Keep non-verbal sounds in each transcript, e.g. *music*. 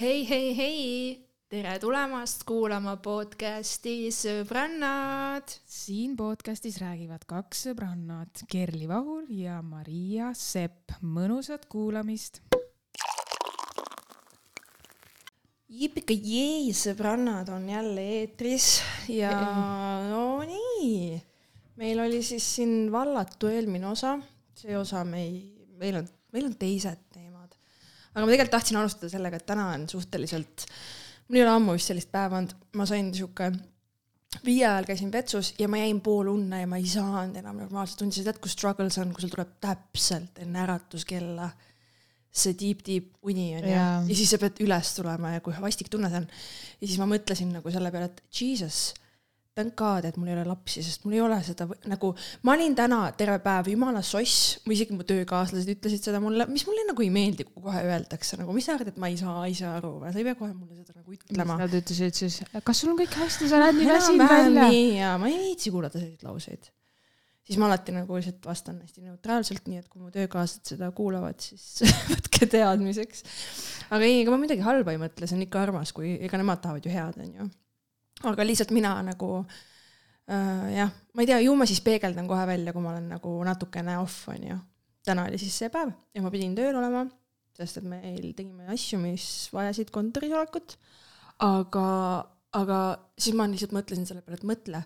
hei, hei, hei, tere tulemast kuulama podcasti Sõbrannad. siin podcastis räägivad kaks sõbrannat, Kerli Vahur ja Maria Sepp. mõnusat kuulamist. Jipika jee, sõbrannad on jälle eetris ja no nii, meil oli siis siin vallatu eelmine osa, see osa me ei, meil on, meil on teised. Aga ma tegelikult tahtsin alustada sellega, et täna on suhteliselt, mul ei ole ammu vist sellist päeva olnud, ma sain sihuke viie ajal käisin vetsus ja ma jäin pool unne ja ma ei saanud enam normaalselt tundsin, tead, kus struggle see on, kui sul tuleb täpselt enne äratuskella see deep uni on ju, ja siis sa pead üles tulema ja kui vastik tunne see on. ja siis ma mõtlesin nagu selle peale, et jesus, thank god, et mul ei ole lapsi, sest mul ei ole seda nagu, ma olin täna terve päev jumala soss, või isegi mu töökaaslased ütlesid seda mulle, mis mulle nagu ei meeldi, kui kohe öeldakse nagu, mis sa arvad, et ma ei saa ise aru või sa ei pea kohe mulle seda nagu ütlema. Nad ütlesid siis, kas sul on kõik hästi, sa näed nii väsinud välja. nii ja ma ei viitsi kuulata selliseid lauseid. siis ma alati nagu lihtsalt vastan hästi neutraalselt, nii et kui mu töökaaslased seda kuulavad, siis *laughs* võtke teadmiseks. aga ei, ega ma midagi halba ei mõtle, see on ikka armas, kui, ega nemad tahavad ju head, onju. Aga lihtsalt mina nagu äh, jah, ma ei tea, ju ma siis peegeldan kohe välja, kui ma olen nagu natukene off, onju. täna oli siis see päev ja ma pidin tööl olema, sest et meil tegime asju, mis vajasid kontoris olekut. aga, aga siis ma lihtsalt mõtlesin selle peale, et mõtle,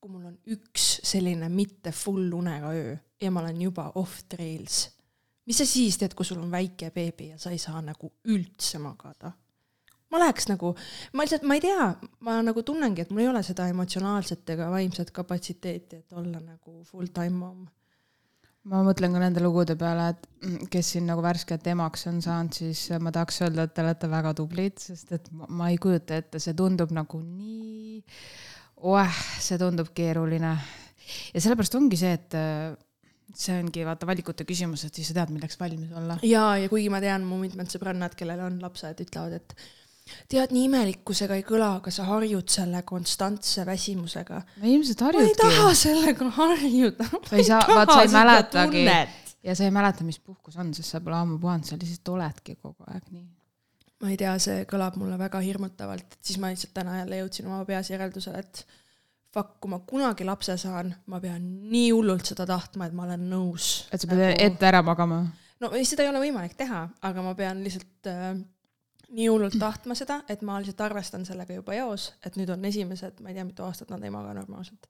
kui mul on üks selline mitte full unega öö ja ma olen juba off trails. mis sa siis teed, kui sul on väike beebi ja sa ei saa nagu üldse magada? Ma läheks nagu, ma lihtsalt, ma ei tea, ma nagu tunnengi, et mul ei ole seda emotsionaalset ega vaimset kapatsiteeti, et olla nagu full time mom. ma mõtlen ka nende lugude peale, et kes siin nagu värskelt emaks on saanud, siis ma tahaks öelda, et te olete väga tublid, sest et ma, ma ei kujuta ette, see tundub nagu nii, oeh, see tundub keeruline. ja sellepärast ongi see, et äh, see ongi vaata valikute küsimus, et siis sa tead, milleks valmis olla. ja, ja kuigi ma tean, mu mitmed sõbrannad, kellel on lapsed, ütlevad, et tead, nii imelikkusega ei kõla, aga sa harjud selle konstantse väsimusega. no ilmselt ma ei taha harjudki. sellega harjuda. sa ei saa, vaat sa ei mäletagi ja sa ei mäleta, mis puhkus on, sest sa pole ammu puhanud, sa lihtsalt oledki kogu aeg nii. ma ei tea, see kõlab mulle väga hirmutavalt, et siis ma lihtsalt täna jälle jõudsin oma peas järeldusele, et fuck, kui ma kunagi lapse saan, ma pean nii hullult seda tahtma, et ma olen nõus. et sa pead ette ära magama. no ei, seda ei ole võimalik teha, aga ma pean lihtsalt äh, nii hullult tahtma seda, et ma lihtsalt arvestan sellega juba eos, et nüüd on esimesed, ma ei tea, mitu aastat nad ei maga normaalselt.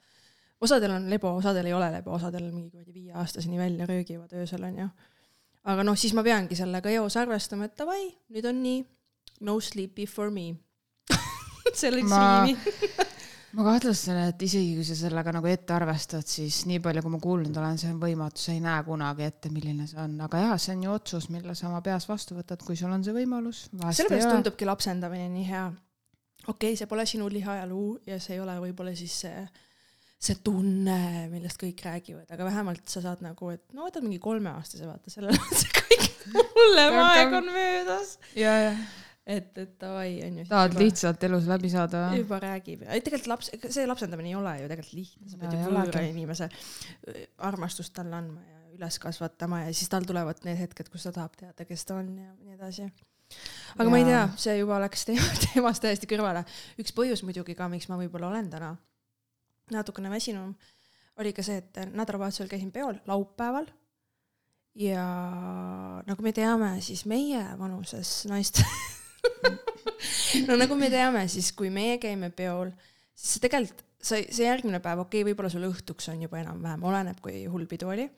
osadel on lebo, osadel ei ole lebo, osadel mingi kuradi viieaastaseni välja röögivad öösel onju. aga noh, siis ma peangi sellega eos arvestama, et davai, nüüd on nii, no sleepy for me *laughs* see läks Ma- riimi. *laughs* ma kahtlustan, et isegi kui sa sellega nagu ette arvestad, siis nii palju, kui ma kuulnud olen, see on võimatu, sa ei näe kunagi ette, milline see on, aga jaa, see on ju otsus, mille sa oma peas vastu võtad, kui sul on see võimalus. sellepärast tundubki lapsendamine nii hea. okei okay,, see pole sinu lihajaluu ja see ei ole võib-olla siis see, see tunne, millest kõik räägivad, aga vähemalt sa saad nagu, et no võtad mingi kolmeaastase, vaata, sellel on see kõik *laughs* hullem aeg on möödas. ja, ja et, et davai, on ju. tahad lihtsalt elus läbi saada või? juba räägib ja tegelikult laps, see lapsendamine ei ole ju tegelikult lihtne, sa pead No ju võõra inimese äh, armastust talle andma ja üles kasvatama ja siis tal tulevad need hetked, kus ta tahab teada, kes ta on ja nii edasi. aga ja. ma ei tea see juba läks teema, *laughs* teemast täiesti kõrvale. üks põhjus muidugi ka, miks ma võib-olla olen täna natukene väsinum, oli ka see, et nädalavahetusel käisin peol laupäeval ja nagu me teame, siis meie vanuses naiste *laughs* *laughs* no nagu me teame, siis kui meie käime peol, siis tegelikult, see, see järgmine päev, okei okay,, võib-olla sul õhtuks on juba enam-vähem, oleneb, kui hull pidu oli.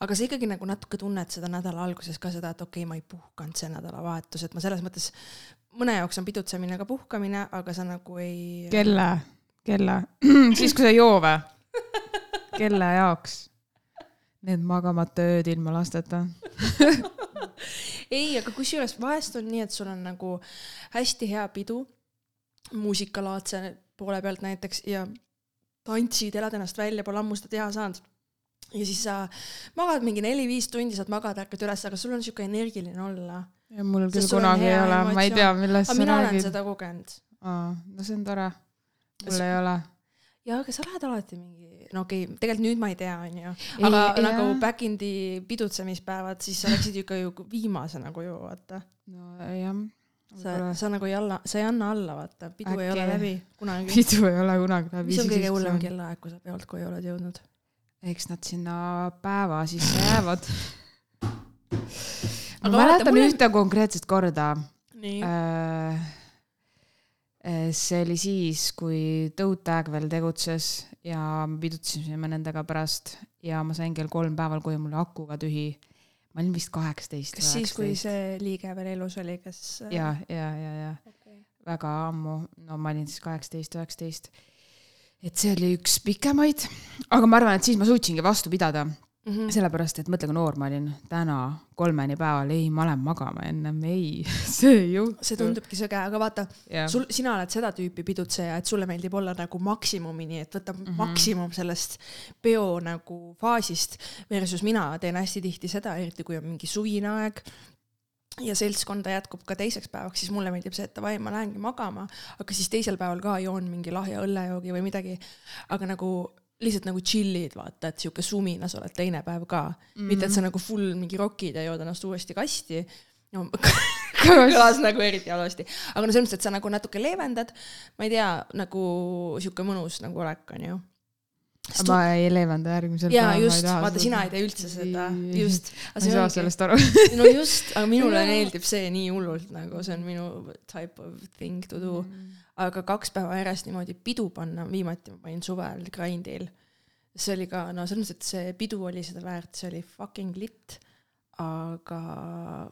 aga sa ikkagi nagu natuke tunned seda nädala alguses ka seda, et okei okay,, ma ei puhkanud see nädalavahetus, et ma selles mõttes, mõne jaoks on pidutsemine ka puhkamine, aga sa nagu ei. kelle, kelle? *clears throat* siis, kui sa ei joo või? kelle jaoks? Need magamata ööd ilma lasteta. *laughs* ei, aga kusjuures vahest on nii, et sul on nagu hästi hea pidu, muusikalaadse poole pealt näiteks ja tantsid, elad ennast välja, pole ammu seda teha saanud. ja siis sa magad mingi neli-viis tundi, saad magada, ärkad üles, aga sul on siuke energiline olla. ja mul küll kunagi ei ole, ma ei tea, millest sa mina olen räägid. seda kogenud. aa, no see on tore. mul Kas- ei ole. Ja aga sa lähed alati mingi, no okei okay,, tegelikult nüüd ma ei tea, onju, aga ei, nagu jah. back in the pidutsemispäevad, siis sa läksid ikka ju viimasena koju, vaata. no jah, sa, sa nagu ei alla, sa ei anna alla, vaata, pidu Äkki. ei ole läbi kunagi. *laughs* pidu ei ole kunagi läbi. mis on kõige hullem? kellaaeg, kui sa peolt koju oled jõudnud? eks nad sinna päeva sisse jäävad. Ma mäletan mulle- ühte konkreetset korda nii. Äh, see oli siis, kui Tõutag veel tegutses ja me pidutasime nendega pärast ja ma sain kell kolm päeval koju, mul aku ka tühi. ma olin vist kaheksateist. kas siis, kui see liige veel elus oli, kes? ja, ja, ja, ja okay.. väga ammu, no ma olin siis kaheksateist, üheksateist. et see oli üks pikemaid, aga ma arvan, et siis ma suutsingi vastu pidada, Mm -hmm. sellepärast et mõtle, kui noor ma olin, täna kolmeni päeval, ei, ma lähen magama ennem, ei, *laughs* see ei juhtu. see tundubki söge, aga vaata, jah, sul, sina oled seda tüüpi pidutseja, et sulle meeldib olla nagu maksimumini, et võtta mm. -hmm. maksimum sellest peo nagu faasist versus mina teen hästi tihti seda, eriti kui on mingi suvine aeg ja seltskonda jätkub ka teiseks päevaks, siis mulle meeldib see, et davai, ma lähengi magama, aga siis teisel päeval ka joon mingi lahja õllejoogi või midagi. aga nagu lihtsalt nagu chill'id, vaata, et sihuke suminas oled teine päev ka mm, -hmm. mitte et sa nagu full mingi rokid ja jood ennast uuesti kasti no. *laughs* kõlas nagu eriti halvasti, aga no selles mõttes, et sa nagu natuke leevendad, ma ei tea, nagu sihuke mõnus nagu olek on ju. ma ei leevenda järgmisel jaa, päeval. just, vaata, sina ei tee üldse seda, just. ma ei saa sellest aru. *laughs* no just, aga minule *laughs* meeldib see nii hullult nagu see on minu type of thing to do. Aga kaks päeva järjest niimoodi pidu panna, viimati ma panin suvel grindil. see oli ka, no selles mõttes, et see pidu oli seda väärt, see oli fucking lit. aga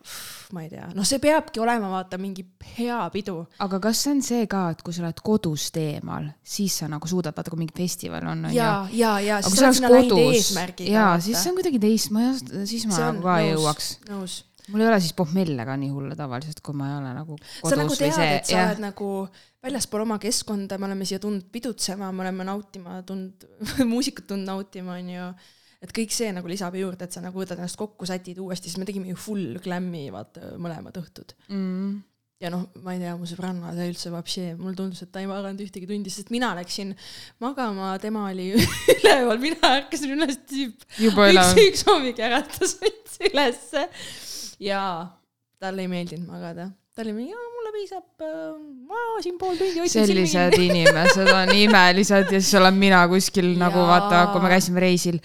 pff, ma ei tea, noh, see peabki olema vaata mingi hea pidu. aga kas see on see ka, et kui sa oled kodust eemal, siis sa nagu suudad, vaata kui mingi festival on, on ju. ja, ja, ja aga siis sa oled sinna läinud eesmärgiga. jaa, siis see on kuidagi teist, ma ei oska, siis ma See nagu ka ei jõuaks. nõus. mul ei ole siis pohmelle ka nii hulle tavaliselt, kui ma ei ole nagu kodus sa nagu või tead, see et, sa oled nagu väljaspool oma keskkonda, me oleme siia tulnud pidutsema, me oleme nautima tulnud, *laughs* muusikat tulnud nautima, onju. et kõik see nagu lisab juurde, et sa nagu võtad ennast kokku, sätid uuesti, sest me tegime ju full glam'i, vaata, mõlemad õhtud. mm,. ja noh, ma ei tea, mu sõbranna, ta üldse vapšee, mulle tundus, et ta ei maganud ühtegi tundi, sest mina läksin magama, tema oli *laughs* üleval, mina ärkasin üles, tüüp üks, üks hommik äratas mind ülesse ja talle ei meeldinud magada. ta oli mingi, mulle piisab, ma siin pool tundi hoidsin sellised inimesed on imelised ja siis olen mina kuskil ja. nagu vaata, kui me käisime reisil,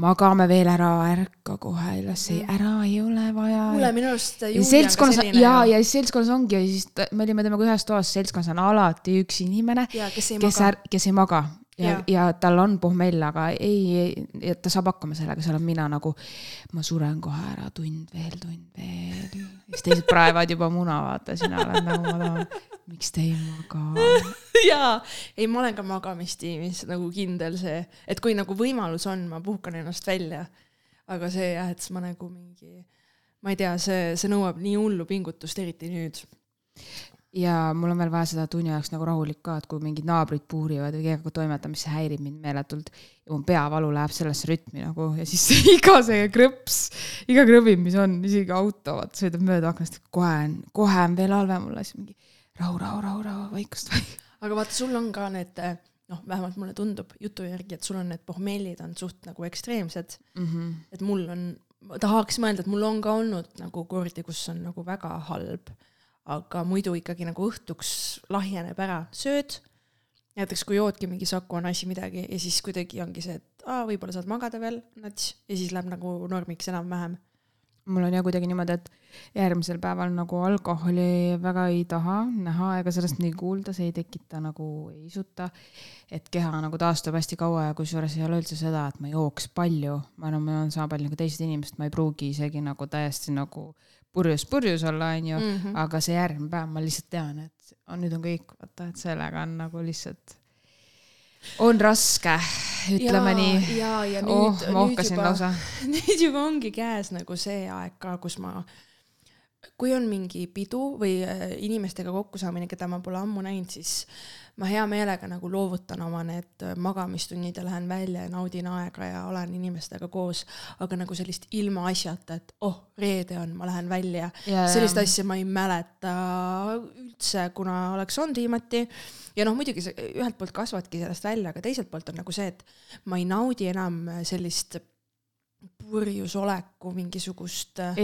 magame veel ära, ärka kohe üles, ei ära, ei ole vaja. kuule, minu arust on seltskonnas selline ja, ja siis seltskonnas ongi ja siis me olime temaga ühes toas, seltskonnas on alati üks inimene, kes ei kes maga. kes ei maga ja, ja tal on pohmell, aga ei, ei, ta saab hakkama sellega, seal olen mina nagu, ma suren kohe ära, tund veel, tund veel. siis teised praevad juba muna, vaata, sina oled nagu, ma tahan, miks te ei maga. *laughs* jaa, ei, ma olen ka magamistiimis nagu kindel see, et kui nagu võimalus on, ma puhkan ennast välja. aga see jah, et siis ma nagu mingi, ma ei tea, see, see nõuab nii hullu pingutust, eriti nüüd. Ja mul on veel vaja seda tunni ajaks nagu rahulik ka, et kui mingid naabrid puurivad või keegi siis see häirib mind meeletult. ja mu peavalu läheb sellesse rütmi nagu ja siis *laughs* iga see krõps, iga krõbim, mis on, isegi auto, vaata sõidab mööda aknast, kohe on, kohe on veel halvem olla, siis mingi rahu, rahu, rahu, rahu, vaikust, vaikust. aga vaata, sul on ka need, noh, vähemalt mulle tundub jutu järgi, et sul on need pohmellid on suht nagu ekstreemsed. et mul on, tahaks mõelda, et mul on ka olnud nagu kordi, kus on nagu väga halb, aga muidu ikkagi nagu õhtuks lahjeneb ära, sööd, näiteks kui joodki mingi Saku Anassi midagi ja siis kuidagi ongi see, et aa, võib-olla saad magada veel nats ja siis läheb nagu normiks enam-vähem. mul on jah kuidagi niimoodi, et järgmisel päeval nagu alkoholi väga ei taha näha ega sellest nii kuulda, see ei tekita nagu, ei isuta. et keha nagu taastub hästi kaua ja kusjuures ei ole üldse seda, et ma jooks palju, ma arvan, ma joon sama palju nagu teised inimesed, ma ei pruugi isegi nagu täiesti nagu purjus purjus olla, onju, Mhm. aga see järgmine päev ma lihtsalt tean, et on, nüüd on kõik, vaata, et sellega on nagu lihtsalt, on raske, ütleme nii. ja, ja nüüd oh, nüüd juba- *laughs* nüüd juba ongi käes nagu see aeg ka, kus ma, kui on mingi pidu või äh, inimestega kokkusaamine, keda ma pole ammu näinud, siis ma hea meelega nagu loovutan oma need äh, magamistunnid ja lähen välja ja naudin aega ja olen inimestega koos, aga nagu sellist ilmaasjata, et oh, reede on, ma lähen välja. sellist asja ma ei mäleta üldse, kuna oleks olnud viimati. ja noh, muidugi sa ühelt poolt kasvadki sellest välja, aga teiselt poolt on nagu see, et ma ei naudi enam sellist purjus oleku mingisugust äh,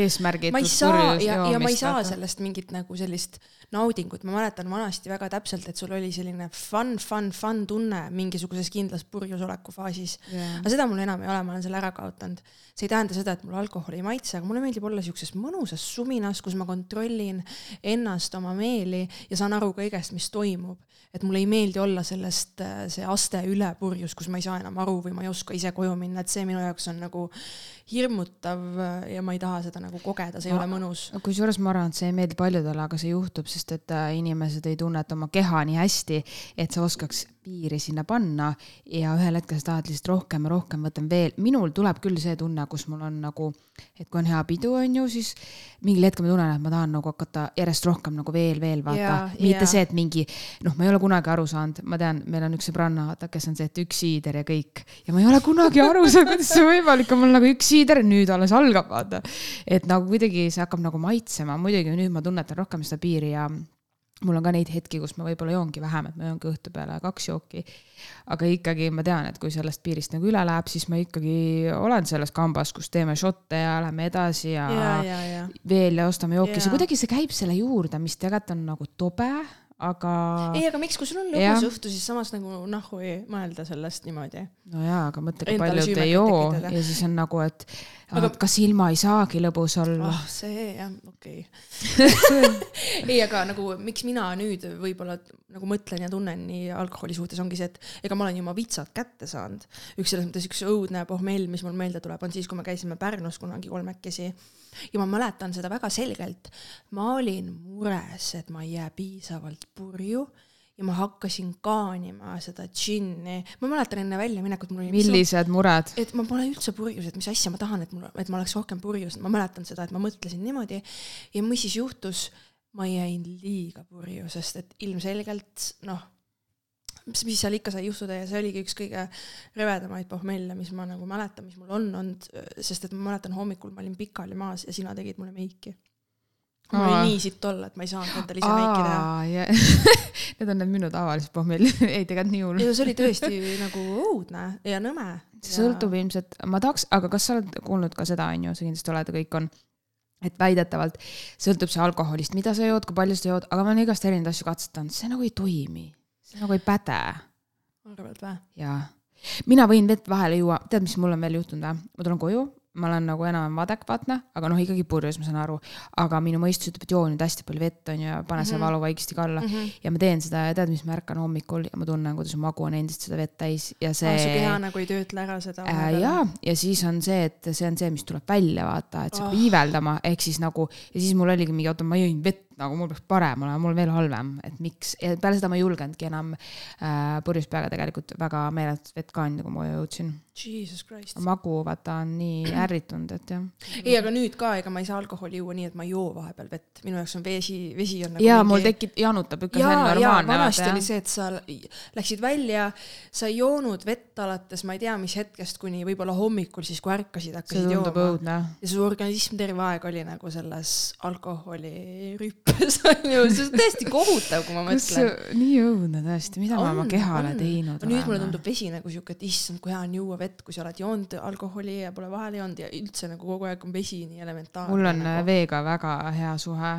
saa purjus ja, ja ma ei saa sellest mingit nagu sellist naudingut, ma mäletan vanasti väga täpselt, et sul oli selline fun, fun, fun tunne mingisuguses kindlas purjus oleku faasis. Jaa. aga seda mul enam ei ole, ma olen selle ära kaotanud. see ei tähenda seda, et mulle alkohol ei maitse, aga mulle meeldib olla siukses mõnusas suminas, kus ma kontrollin ennast, oma meeli ja saan aru kõigest, mis toimub. Et mulle ei meeldi olla sellest äh, see aste üle purjus, kus ma ei saa enam aru või ma ei oska ise koju minna, et see minu jaoks on nagu hirmutav ja ma ei taha seda nagu kogeda, see ei Ma- ole mõnus. kusjuures ma arvan, et see ei meeldi paljudele, aga see juhtub, sest et äh, inimesed ei tunneta oma keha nii hästi, et sa oskaks piiri sinna panna ja ühel hetkel sa tahad lihtsalt rohkem ja rohkem, võtan veel. minul tuleb küll see tunne, kus mul on nagu, et kui on hea pidu, on ju, siis mingil hetkel ma tunnen, et ma tahan nagu hakata järjest rohkem nagu veel, veel vaata mitte jaa. see, et mingi, noh, ma ei ole kunagi aru saanud, ma tean, meil on üks sõbranna, vaata, kes on see, et üks siider ja kõik. ja ma ei ole kunagi aru saanud, kuidas see võimalik on, mul nagu üks siider, nüüd alles algab, vaata. Et nagu kuidagi see hakkab nagu maitsema, muidugi nüüd ma tunnetan rohkem seda piiri ja mul on ka neid hetki, kus ma võib-olla joongi vähem, et ma joongi õhtu peale kaks jooki. aga ikkagi ma tean, et kui sellest piirist nagu üle läheb, siis ma ikkagi olen selles kambas, kus teeme šotte ja lähme edasi ja, ja, ja, ja, veel ja ostame jooki, see kuidagi see käib selle juurde, mis tegelikult on nagu tobe, aga ei, aga miks, kui sul on lõbus õhtu, siis samas nagu nahhu ei mõelda sellest niimoodi. no jaa, aga mõtle, kui paljud süümet ei joo. ja siis on nagu, et Aga- kas ilma ei saagi lõbus olla ah, see jah, okei okay. *laughs* ei, aga nagu miks mina nüüd võib-olla nagu mõtlen ja tunnen nii alkoholi suhtes ongi see, et ega ma olen ju oma vitsad kätte saanud. üks selles mõttes üks õudne pohmell, mis mul meelde tuleb, on siis, kui me käisime Pärnus kunagi kolmekesi ja ma mäletan seda väga selgelt. ma olin mures, et ma ei jää piisavalt purju ja ma hakkasin kaanima seda džinni. ma mäletan enne väljaminekut mul oli millised mured? et ma pole üldse purjus, et mis asja ma tahan, et mul, et ma oleks rohkem purjus, ma mäletan seda, et ma mõtlesin niimoodi ja mis siis juhtus, ma jäin liiga purju, sest et ilmselgelt noh, mis, mis seal ikka sai juhtuda ja see oligi üks kõige rõvedamaid pohmelle, mis ma nagu mäletan, mis mul on olnud, sest et ma mäletan hommikul ma olin pikali maas ja sina tegid mulle meiki. Mul oli nii sitt olla, et ma ei saanud endale ise meiki teha. *laughs* Need on need minu tavalised pohmellid, *laughs* ei tegelikult nii hull. ja see oli tõesti nagu õudne ja nõme. see sõltub ilmselt, ma tahaks, aga kas sa oled kuulnud ka seda, on ju, sa kindlasti oled ja kõik on, et väidetavalt sõltub see alkoholist, mida sa jood, kui palju sa jood, aga ma olen igast erinevaid asju katsetanud, see nagu ei toimi, see nagu ei päde arvad või? ja mina võin vett vahele juua, tead, mis mul on veel juhtunud või? ma tulen koju, ma olen nagu enam-vähem adekvaatne, aga noh, ikkagi purjus, ma saan aru, aga minu mõistus ütleb, et joo nüüd hästi palju vett, on ju, ja pane see Mhm. valu vaikselt alla mm. -hmm. ja ma teen seda ja tead, mis ma ärkan hommikul ja ma tunnen, kuidas magu on endiselt seda vett täis ja see ah,. su keha nagu ei töötle ära seda äh,. jaa, ja siis on see, et see on see, mis tuleb välja, vaata, et see hakkab Oh. iiveldama, ehk siis nagu ja siis mul oligi mingi, oota, ma jõin vett nagu mul peaks parem olema, mul veel halvem, et miks ja peale seda ma ei julgenudki enam äh, purjus peaga tegelikult väga meeletut vett ka anda, kui ma jõudsin. Magu vaata on nii *clears throat* ärritunud, et jah. ei, aga nüüd ka, ega ma ei saa alkoholi juua nii, et ma ei joo vahepeal vett, minu jaoks on vesi, vesi on nagu ja mul tekib, janutab ikka, see on normaalne. vanasti oli see, et sa läksid välja, sa ei joonud vett alates ma ei tea mis hetkest kuni võib-olla hommikul siis, kui ärkasid, hakkasid jooma. ja su organism terve aeg oli nagu selles alkoholirüppes *laughs* onju, see on täiesti kohutav, kui ma mõtlen. nii õudne tõesti, mida ma oma On, kehale on. teinud aga nüüd mulle tundub vesi nagu siuke, et issand, kui hea on juua vett, kui sa oled joonud alkoholi ja pole vahele joonud ja üldse nagu kogu aeg on vesi nii elementaarne. mul on äh, nagu. veega väga hea suhe.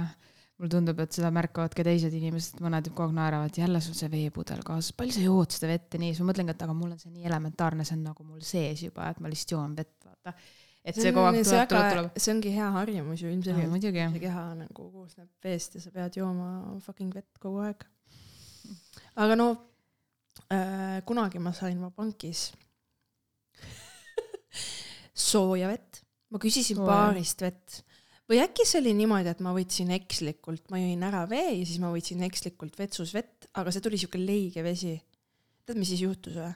mulle tundub, et seda märkavad ka teised inimesed, mõned kogu aeg naeravad, jälle sul see veepudel kaasas, palju sa jood seda vett ja nii, siis ma mõtlengi, et aga mul on see nii elementaarne, see on nagu mul sees juba, et ma lihtsalt joon vett, vaata. et see kogu aeg tuleb, tuleb, tuleb. see ongi hea harjumus ju ilmselgelt. muidugi. see keha nagu koosneb veest ja sa pead jooma fucking vett kogu aeg. aga no äh, kunagi ma sain Vabankis sooja vett, ma küsisin Sooja. baarist vett või äkki see oli niimoodi, et ma võtsin ekslikult, ma jõin ära vee ja siis ma võtsin ekslikult vetsus vett, aga see tuli siuke leige vesi. tead, mis siis juhtus või?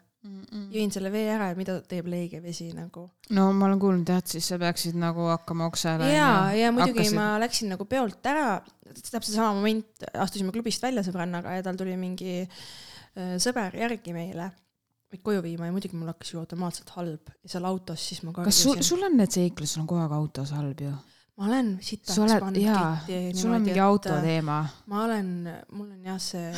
jõin selle vee ära ja mida teeb leige vesi nagu? no ma olen kuulnud jah, et siis sa peaksid nagu hakkama oksele. ja, ja muidugi Hakkasid... ma läksin nagu peolt ära, täpselt sama moment, astusime klubist välja sõbrannaga ja tal tuli mingi äh, sõber järgi meile koju viima ja muidugi mul hakkas ju automaatselt halb ja seal autos siis ma kas sul, sul on need seiklused, sul on kogu aeg autos halb ju? ma olen sitaks oled, pannud kitti sul on mingi autoteema. ma olen, mul on jah see,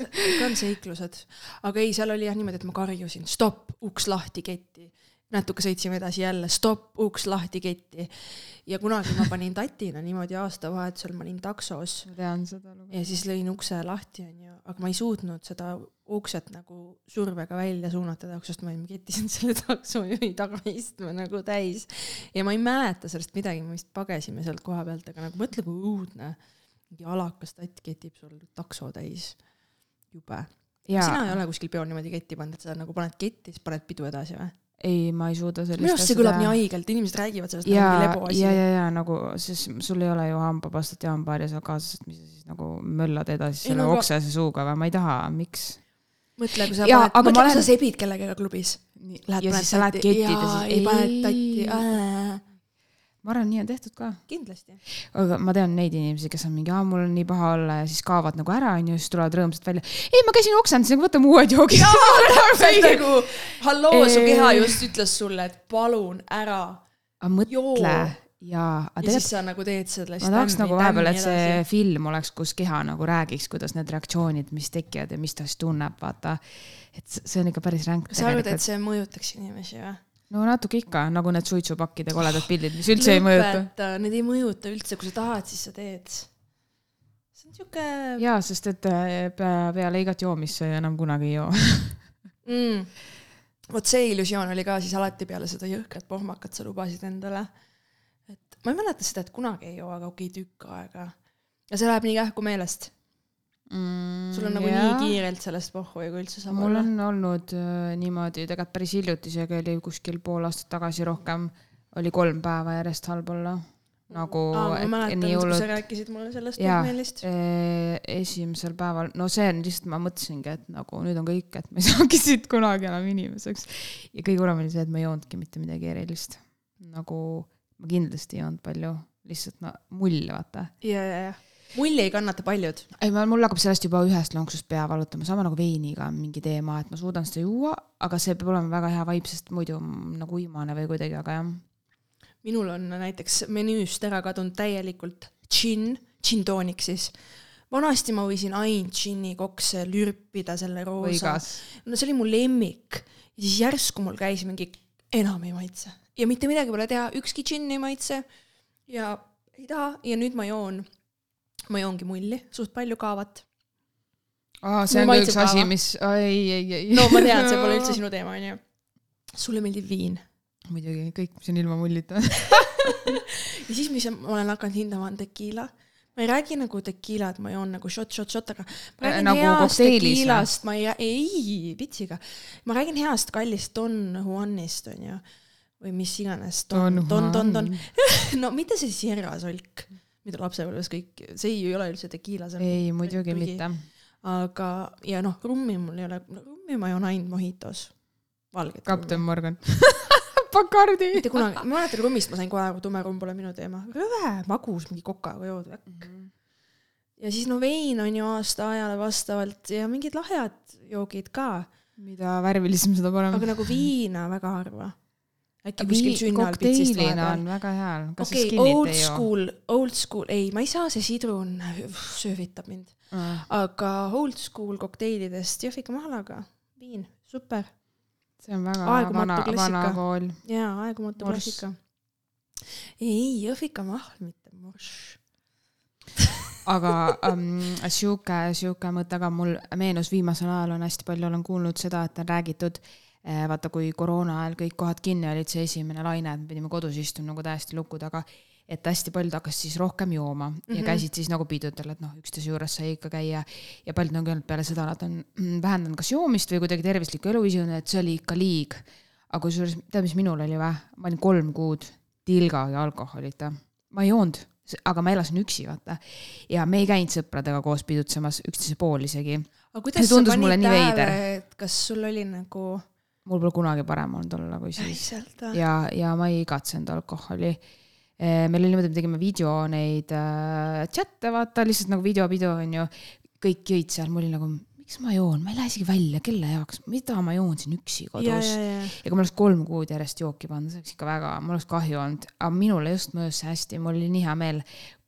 ikka on seiklused, aga ei, seal oli jah niimoodi, et ma karjusin stopp, uks lahti, ketti. natuke sõitsime edasi jälle, stopp, uks lahti, ketti. ja kunagi ma panin tatina niimoodi aastavahetusel, ma olin taksos ma tean seda lugu. ja siis lõin ukse lahti, onju, aga ma ei suutnud seda ukset nagu survega välja suunata taksust, ma olin kettinud *laughs* selle taksojuhi tagaistme nagu täis. ja ma ei mäleta sellest midagi, me vist pagesime sealt koha pealt, aga nagu mõtle, kui õudne. mingi alakas tatt ketib sul takso täis. jube. sina ei ole kuskil peol niimoodi ketti pannud, et sa nagu paned ketti, siis paned pidu edasi või? ei, ma ei suuda sellist minu arust see kõlab nii haigelt, inimesed räägivad sellest ja nagu, lebo asi ja, ja, ja nagu, siis sul ei ole ju hambapastat ja hambaharja seal kaasas, et mis sa siis nagu möllad edasi Ei, selle no aga- oksese suuga või ma ei taha, miks? mõtle, kui sa Jaa, paned, aga mõtle, kui olen- sa sebid kellegagi klubis. ja siis sa lähed kettida, jaa, siis ei pane tatti, ma arvan, nii on tehtud ka. kindlasti. aga ma tean neid inimesi, kes on mingi, aa, mul on nii paha olla ja siis kaovad nagu ära, onju, siis tulevad rõõmsalt välja. ei, ma käisin oksendamas, aga võtame uued joogid. *laughs* nagu halloo, su keha just ütles sulle, et palun ära. aga mõtle Joo. jaa, aga ja tegelikult siis sa nagu teed sellest. ma tahaks nagu vahepeal, et see film oleks, kus keha nagu räägiks, kuidas need reaktsioonid, mis tekivad ja mis ta siis tunneb, vaata. et see on ikka päris ränk sa arvad, et see mõjutaks inimesi või? no natuke ikka, nagu need suitsupakkide koledad pildid, mis üldse ei mõjuta. Need ei mõjuta üldse, kui sa tahad, siis sa teed. see on siuke jaa, sest et äh, pea, peale igat joomist sa ju enam kunagi ei joo. *laughs* mm.. vot see illusioon oli ka siis alati peale seda jõhkrat pohmakat sa lubasid endale. Ma ei mäleta seda, et kunagi ei joo, aga okei, tükk aega. ja see läheb nii kähku meelest. sul on nagu ja. nii kiirelt sellest pohhu ja kui üldse saab mul olla. on olnud äh, niimoodi, tegelikult päris hiljuti, isegi oli kuskil pool aastat tagasi rohkem, oli kolm päeva järjest halb olla. nagu Aa, ma et mäletan, kui sa hullult. rääkisid mulle sellest Jaa. pohmeelist. esimesel päeval, no see on lihtsalt, ma mõtlesingi, et nagu nüüd on kõik, et ma ei *laughs* saagi siit kunagi enam inimeseks. ja kõige hullem oli see, et ma ei joonudki mitte midagi erilist. nagu ma kindlasti ei joonud palju, lihtsalt no mull, vaata. ja, ja, ja. mulli ei kannata paljud. ei, mul hakkab sellest juba ühest lonksust pea valutama, sama nagu veiniga on mingi teema, et ma suudan seda juua, aga see peab olema väga hea vaip, sest muidu nagu uimane või kuidagi, aga jah. minul on näiteks menüüst ära kadunud täielikult džinn, džinntoonik siis. vanasti ma võisin ainult džinni kokse lürpida selle roosa. no see oli mu lemmik ja siis järsku mul käis mingi, enam ei maitse ja mitte midagi pole teha, ükski džinn ei maitse ja ei taha ja nüüd ma joon, ma joongi mulli, suht palju kaavat. aa, see on ka üks maitseb asi kaava., mis, ei, ei, ei. no ma tean, see pole üldse *laughs* sinu teema, onju. sulle meeldib viin muidugi, kõik, mis on ilma mullita. *laughs* ja siis, mis ma olen hakanud hindama, on tekiila. Ma ei räägi nagu tekiila, et ma joon nagu shot, shot, shot, aga ma räägin Nagu heast tekiilast, ma ei, ei, pitsiga. ma räägin heast kallist Don Juanist, onju. või mis iganes. Don, Don, Don, Don. *laughs* no mitte see Sierra solk, mida lapsepõlves kõik, see ei ole üldse tekiila, ei, muidugi prügi. mitte. aga, ja noh, rummi mul ei ole, rummi ma joon ainult mohitos. valget kapten rummi. Morgan. *laughs* Bacardi. mitte kunagi, ma mäletan rummist ma sain kohe aru, tume rumm pole minu teema. rõve, magus, mingi kokaga jood värk. ja siis no vein on ju aastaajale vastavalt ja mingid lahjad joogid ka, mida värvilisem, seda parem. aga nagu viina väga harva. äkki kuskil sünnal pitsist kokteilina vahepeal on. väga hea. okei okay,, old school, old school, ei, ma ei saa, see sidrun söövitab mind. aga old school kokteilidest jõhvika mahlaga, viin, super see on väga Aegumatu vana, vana kool. jaa, aegumatu Morss. klassika. ei, jõhvika mahl, mitte morš. *laughs* aga um, sihuke, sihuke mõte ka mul meenus viimasel ajal on hästi palju olen kuulnud seda, et on räägitud eh, vaata, kui koroona ajal kõik kohad kinni olid, see esimene laine, et me pidime kodus istuma nagu täiesti luku taga, et hästi paljud hakkasid siis rohkem jooma mm -hmm. ja Mhm. käisid siis nagu pidudel, et noh, üksteise juures sai ikka käia ja paljud on öelnud peale seda, nad on mm, vähendanud kas joomist või kuidagi tervislikku eluviisi, et see oli ikka liig. aga kusjuures, tead, mis minul oli või? ma olin kolm kuud tilgagi alkoholita, ma ei joonud, aga ma elasin üksi, vaata. ja me ei käinud sõpradega koos pidutsemas, üksteise pool isegi. aga kuidas sa mulle panid nii tähele veider., et kas sul oli nagu mul pole kunagi parem olnud olla kui siis. ja, ja ma ei igatsenud alkoholi. Meil oli niimoodi, me tegime video neid äh, chat'e, vaata lihtsalt nagu videopidu onju. kõik jõid seal, mul oli nagu, miks ma joon, ma ei lähe isegi välja, kelle jaoks, mida ma joon siin üksi ja, kodus ja, ja. kui ma oleks kolm kuud järjest jooki pannud, see oleks ikka väga, mul oleks kahju olnud, aga minule just mõjus see hästi, mul oli nii hea meel.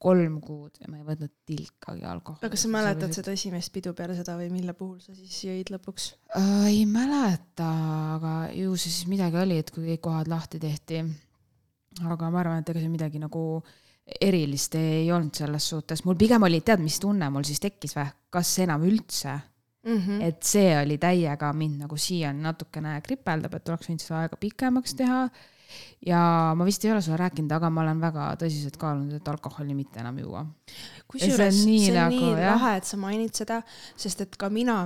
kolm kuud ja ma ei võtnud tilkagi alkoholi. aga kas sa mäletad seda esimest pidu peale seda või mille puhul sa siis jõid lõpuks äh,? ei mäleta, aga ju see siis midagi oli, et kui kõik kohad lahti tehti. Aga ma arvan, et ega see midagi nagu erilist ei olnud selles suhtes, mul pigem oli, tead, mis tunne mul siis tekkis või, kas enam üldse mm. -hmm. et see oli täiega mind nagu siiani natukene kripeldab, et oleks võinud seda aega pikemaks teha ja ma vist ei ole sulle rääkinud, aga ma olen väga tõsiselt kaalunud, et alkoholi mitte enam juua. kusjuures see on nii, see on nagu, nii lahe, et sa mainid seda, sest et ka mina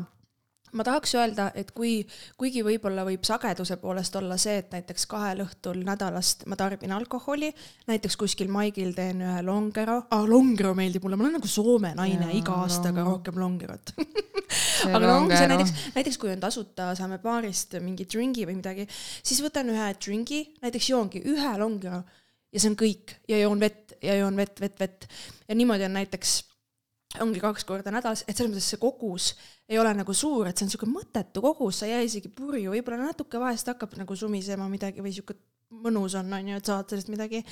ma tahaks öelda, et kui, kuigi võib-olla võib sageduse poolest olla see, et näiteks kahel õhtul nädalast ma tarbin alkoholi, näiteks kuskil maigil teen ühe longero ah,, longero meeldib mulle, ma olen nagu Soome naine, iga aastaga no. rohkem longerot. *laughs* Aga no ongi see näiteks, näiteks kui on tasuta, saame baarist mingi dringi või midagi, siis võtan ühe dringi, näiteks joongi ühe longero ja see on kõik. Ja joon vett ja joon vett, vett, vett. Ja niimoodi on näiteks ongi kaks korda nädalas, et selles mõttes see kogus ei ole nagu suur, et see on niisugune mõttetu kogus, sa ei jää isegi purju, võib-olla natuke vahest hakkab nagu sumisema midagi või niisugune mõnus on, on ju, et saad sellest midagi.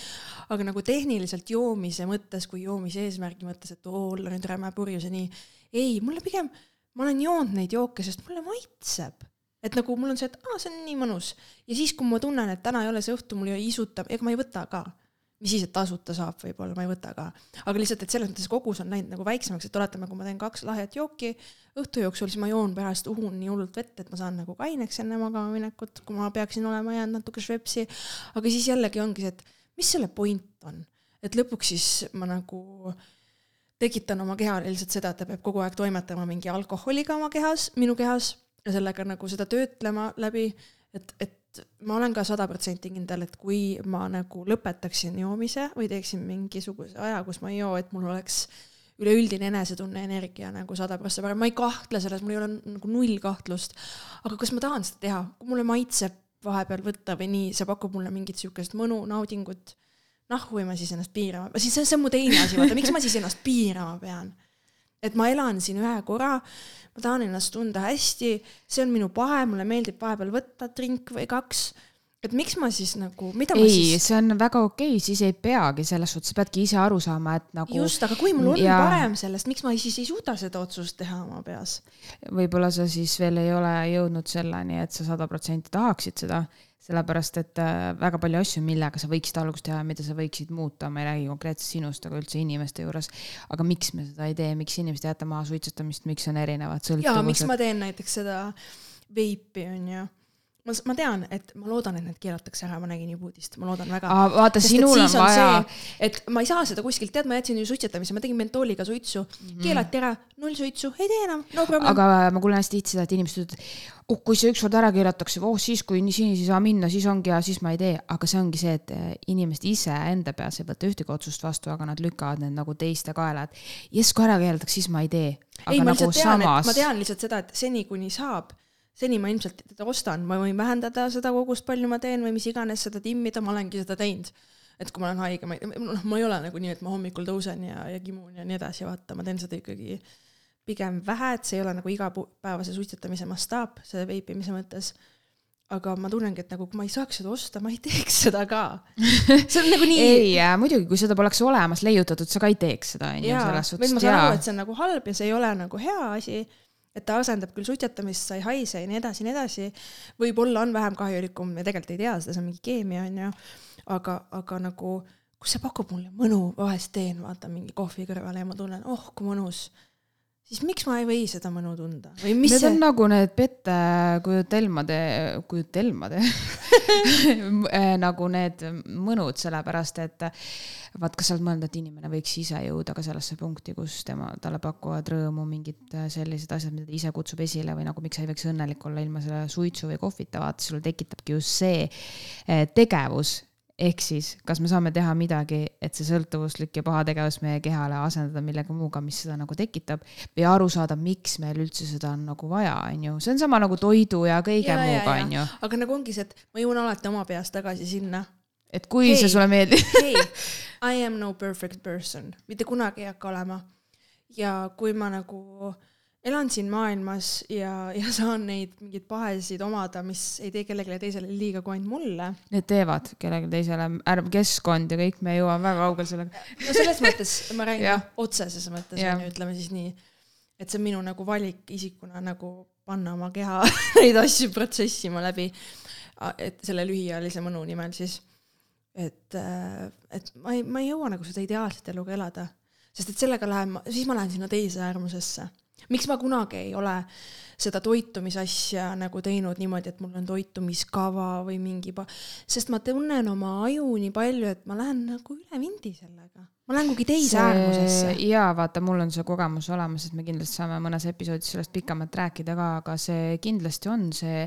aga nagu tehniliselt joomise mõttes, kui joomise eesmärgi mõttes, et oo, olla nüüd räme purjus ja nii. ei, mulle pigem, ma olen joonud neid jooke, sest mulle maitseb. et nagu mul on see, et aa, see on nii mõnus. ja siis, kui ma tunnen, et täna ei ole see õhtu, mul ei isuta, ega ma ei võta ka mis siis, et tasuta saab, võib-olla ma ei võta ka. aga lihtsalt, et selles mõttes kogus on läinud nagu väiksemaks, et oletame, kui ma teen kaks lahjat jooki õhtu jooksul, siis ma joon pärast, uhun nii hullult vett, et ma saan nagu kaineks enne magama minekut, kui ma peaksin olema jäänud natuke švepsi. aga siis jällegi ongi see, et mis selle point on, et lõpuks siis ma nagu tekitan oma kehale lihtsalt seda, et ta peab kogu aeg toimetama mingi alkoholiga oma kehas, minu kehas ja sellega nagu seda töötlema läbi, et, et ma olen ka sada protsenti kindel, et kui ma nagu lõpetaksin joomise või teeksin mingisuguse aja, kus ma ei joo, et mul oleks üleüldine enesetunne, energia nagu sada prossa parem, ma ei kahtle selles, mul ei ole nagu null kahtlust. aga kas ma tahan seda teha, kui mulle maitseb vahepeal võtta või nii, see pakub mulle mingit sihukest mõnu, naudingut, noh, või ma siis ennast piirama, siis see, see on mu teine asi, vaata, miks ma siis ennast piirama pean et ma elan siin ühe korra, ma tahan ennast tunda hästi, see on minu pahe, mulle meeldib vahepeal võtta drink või kaks et miks ma siis nagu, mida ei, ma siis. see on väga okei okay,, siis ei peagi selles suhtes, sa peadki ise aru saama, et nagu. just, aga kui mul on ja... parem sellest, miks ma siis ei suuda seda otsust teha oma peas? võib-olla sa siis veel ei ole jõudnud selleni, et sa sada protsenti tahaksid seda sellepärast et äh, väga palju asju, millega sa võiksid algust teha, mida sa võiksid muuta, ma ei räägi konkreetselt sinust, aga üldse inimeste juures. aga miks me seda ei tee, miks inimesed ei jäta maha suitsetamist, miks on erinevad sõltuvused? jaa, miks ma teen näiteks seda veipi, onju ma, ma tean, et ma loodan, et need keelatakse ära, ma nägin juba uudist, ma loodan väga. vaata, sinul on vaja. et ma ei saa seda kuskilt, tead, ma jätsin ju suitsetamise, ma tegin mentooliga suitsu mm, -hmm. keelati ära, null suitsu, ei tee enam, no aga ma kuulen hästi tihti seda, et inimesed ütlevad, oh kui see ükskord ära keelatakse, oh siis, kui nii siin ei saa minna, siis ongi hea, siis ma ei tee, aga see ongi see, et eh, inimesed ise enda peas ei võta ühtegi otsust vastu, aga nad lükkavad need nagu teiste kaela, et jess, kui ära keelatakse, siis ma ei tee. ei, ma nagu lihtsalt tean samas..., et ma tean lihtsalt seda, et seni, kuni saab seni ma ilmselt teda ostan, ma võin vähendada seda kogust, palju ma teen või mis iganes, seda timmida, ma olengi seda teinud. et kui ma olen haige, ma ei, noh, ma ei ole nagu nii, et ma hommikul tõusen ja, ja kimun ja nii edasi, vaata, ma teen seda ikkagi pigem vähe, et see ei ole nagu igapäevase suitsetamise mastaap, selle veipimise mõttes aga ma tunnengi, et nagu kui ma ei saaks seda osta, ma ei teeks seda ka. see on nagu nii. *laughs* ei, muidugi, kui seda poleks olemas leiutatud, sa ka ei teeks seda, onju, selles suhtes. ma saan aru, et see on nagu halb ja see ei ole nagu hea asi et ta asendab küll suitsetamist, sa ei haise ja nii edasi ja nii edasi. võib-olla on vähem kahjulikum, me tegelikult ei tea seda, see on mingi keemia onju. aga, aga nagu, kus see pakub mulle mõnu, vahest teen, vaatan mingi kohvi kõrvale ja ma tunnen, oh kui mõnus siis miks ma ei või seda mõnu tunda või mis need see? on nagu need pettekujutelmade, kujutelmade *laughs* nagu need mõnud, sellepärast et vaat, kas sa oled mõelnud, et inimene võiks ise jõuda ka sellesse punkti, kus tema, talle pakuvad rõõmu mingid sellised asjad, mida ta ise kutsub esile või nagu miks sa ei võiks õnnelik olla ilma selle suitsu või kohvita, vaata, sul tekitabki just see eh, tegevus ehk siis, kas me saame teha midagi, et see sõltuvuslik ja paha tegevus meie kehale asendada millegi muuga, mis seda nagu tekitab või aru saada, miks meil üldse seda on nagu vaja, on ju, see on sama nagu toidu ja kõige ja, muuga, on ju. aga nagu ongi see, et ma jõuan alati oma peas tagasi sinna. et kui hey, see sulle meeldib ei, I am no perfect person, mitte kunagi ei hakka olema. ja kui ma nagu elan siin maailmas ja, ja saan neid mingeid pahesid omada, mis ei tee kellelegi teisele liiga kui ainult mulle. Need teevad kellelegi teisele, ärm keskkond ja kõik, me jõuame väga kaugele sellega. no selles mõttes ma räägin *laughs* otseses mõttes on ju, ütleme siis nii, et see on minu nagu valik isikuna nagu panna oma keha *laughs* neid asju protsessima läbi, et selle lühiajalise mõnu nimel siis. et, äh, et ma ei, ma ei jõua nagu seda ideaalset elu ka elada, sest et sellega lähen ma, siis ma lähen sinna teise äärmusesse. Miks ma kunagi ei ole seda toitumisasja nagu teinud niimoodi, et mul on toitumiskava või mingi sest ma tunnen oma aju nii palju, et ma lähen nagu üle vindi sellega. ma lähen kuhugi teise äärmusesse. jaa, vaata, mul on see kogemus olemas, et me kindlasti saame mõnes episoodis sellest pikemalt rääkida ka, aga see kindlasti on see,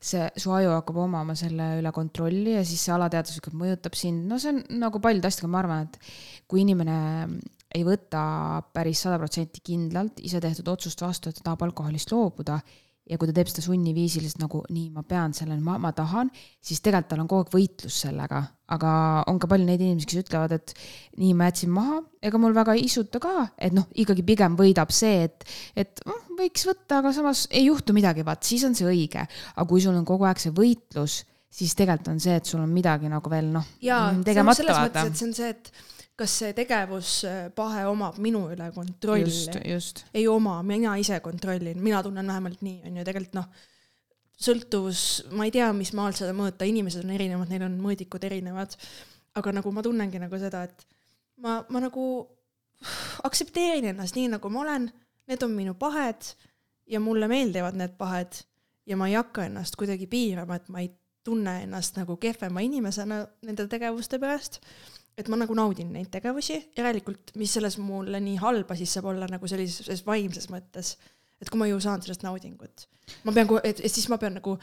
see, su aju hakkab omama selle üle kontrolli ja siis see alateadvuslikult mõjutab sind, no see on nagu paljude asjadega, ma arvan, et kui inimene ei võta päris sada protsenti kindlalt ise tehtud otsust vastu, et ta tahab alkoholist loobuda. Ja kui ta teeb seda sunniviisiliselt nagu nii, ma pean selleni, ma, ma tahan, siis tegelikult tal on kogu aeg võitlus sellega, aga on ka palju neid inimesi, kes ütlevad, et nii ma jätsin maha, ega mul väga ei isuta ka, et noh, ikkagi pigem võidab see, et, et oh, võiks võtta, aga samas ei juhtu midagi, vaat siis on see õige. aga kui sul on kogu aeg see võitlus, siis tegelikult on see, et sul on midagi nagu veel noh, jaa, tegemata selles vaata. mõttes, et see on see, et kas see tegevuspahe omab minu üle kontrolli? Ei oma, mina ise kontrollin, mina tunnen vähemalt nii, on ju, tegelikult noh, sõltuvus, ma ei tea, mis maal seda mõõta, inimesed on erinevad, neil on mõõdikud erinevad, aga nagu ma tunnengi nagu seda, et ma, ma nagu aktsepteerin ennast nii, nagu ma olen, need on minu pahed ja mulle meeldivad need pahed. Ja ma ei hakka ennast kuidagi piirama, et ma ei tunne ennast nagu kehvema inimesena nende tegevuste pärast et ma nagu naudin neid tegevusi, järelikult mis selles mulle nii halba siis saab olla nagu sellises vaimses mõttes, et kui ma ju saan sellest naudingut, ma pean, et, siis ma pean nagu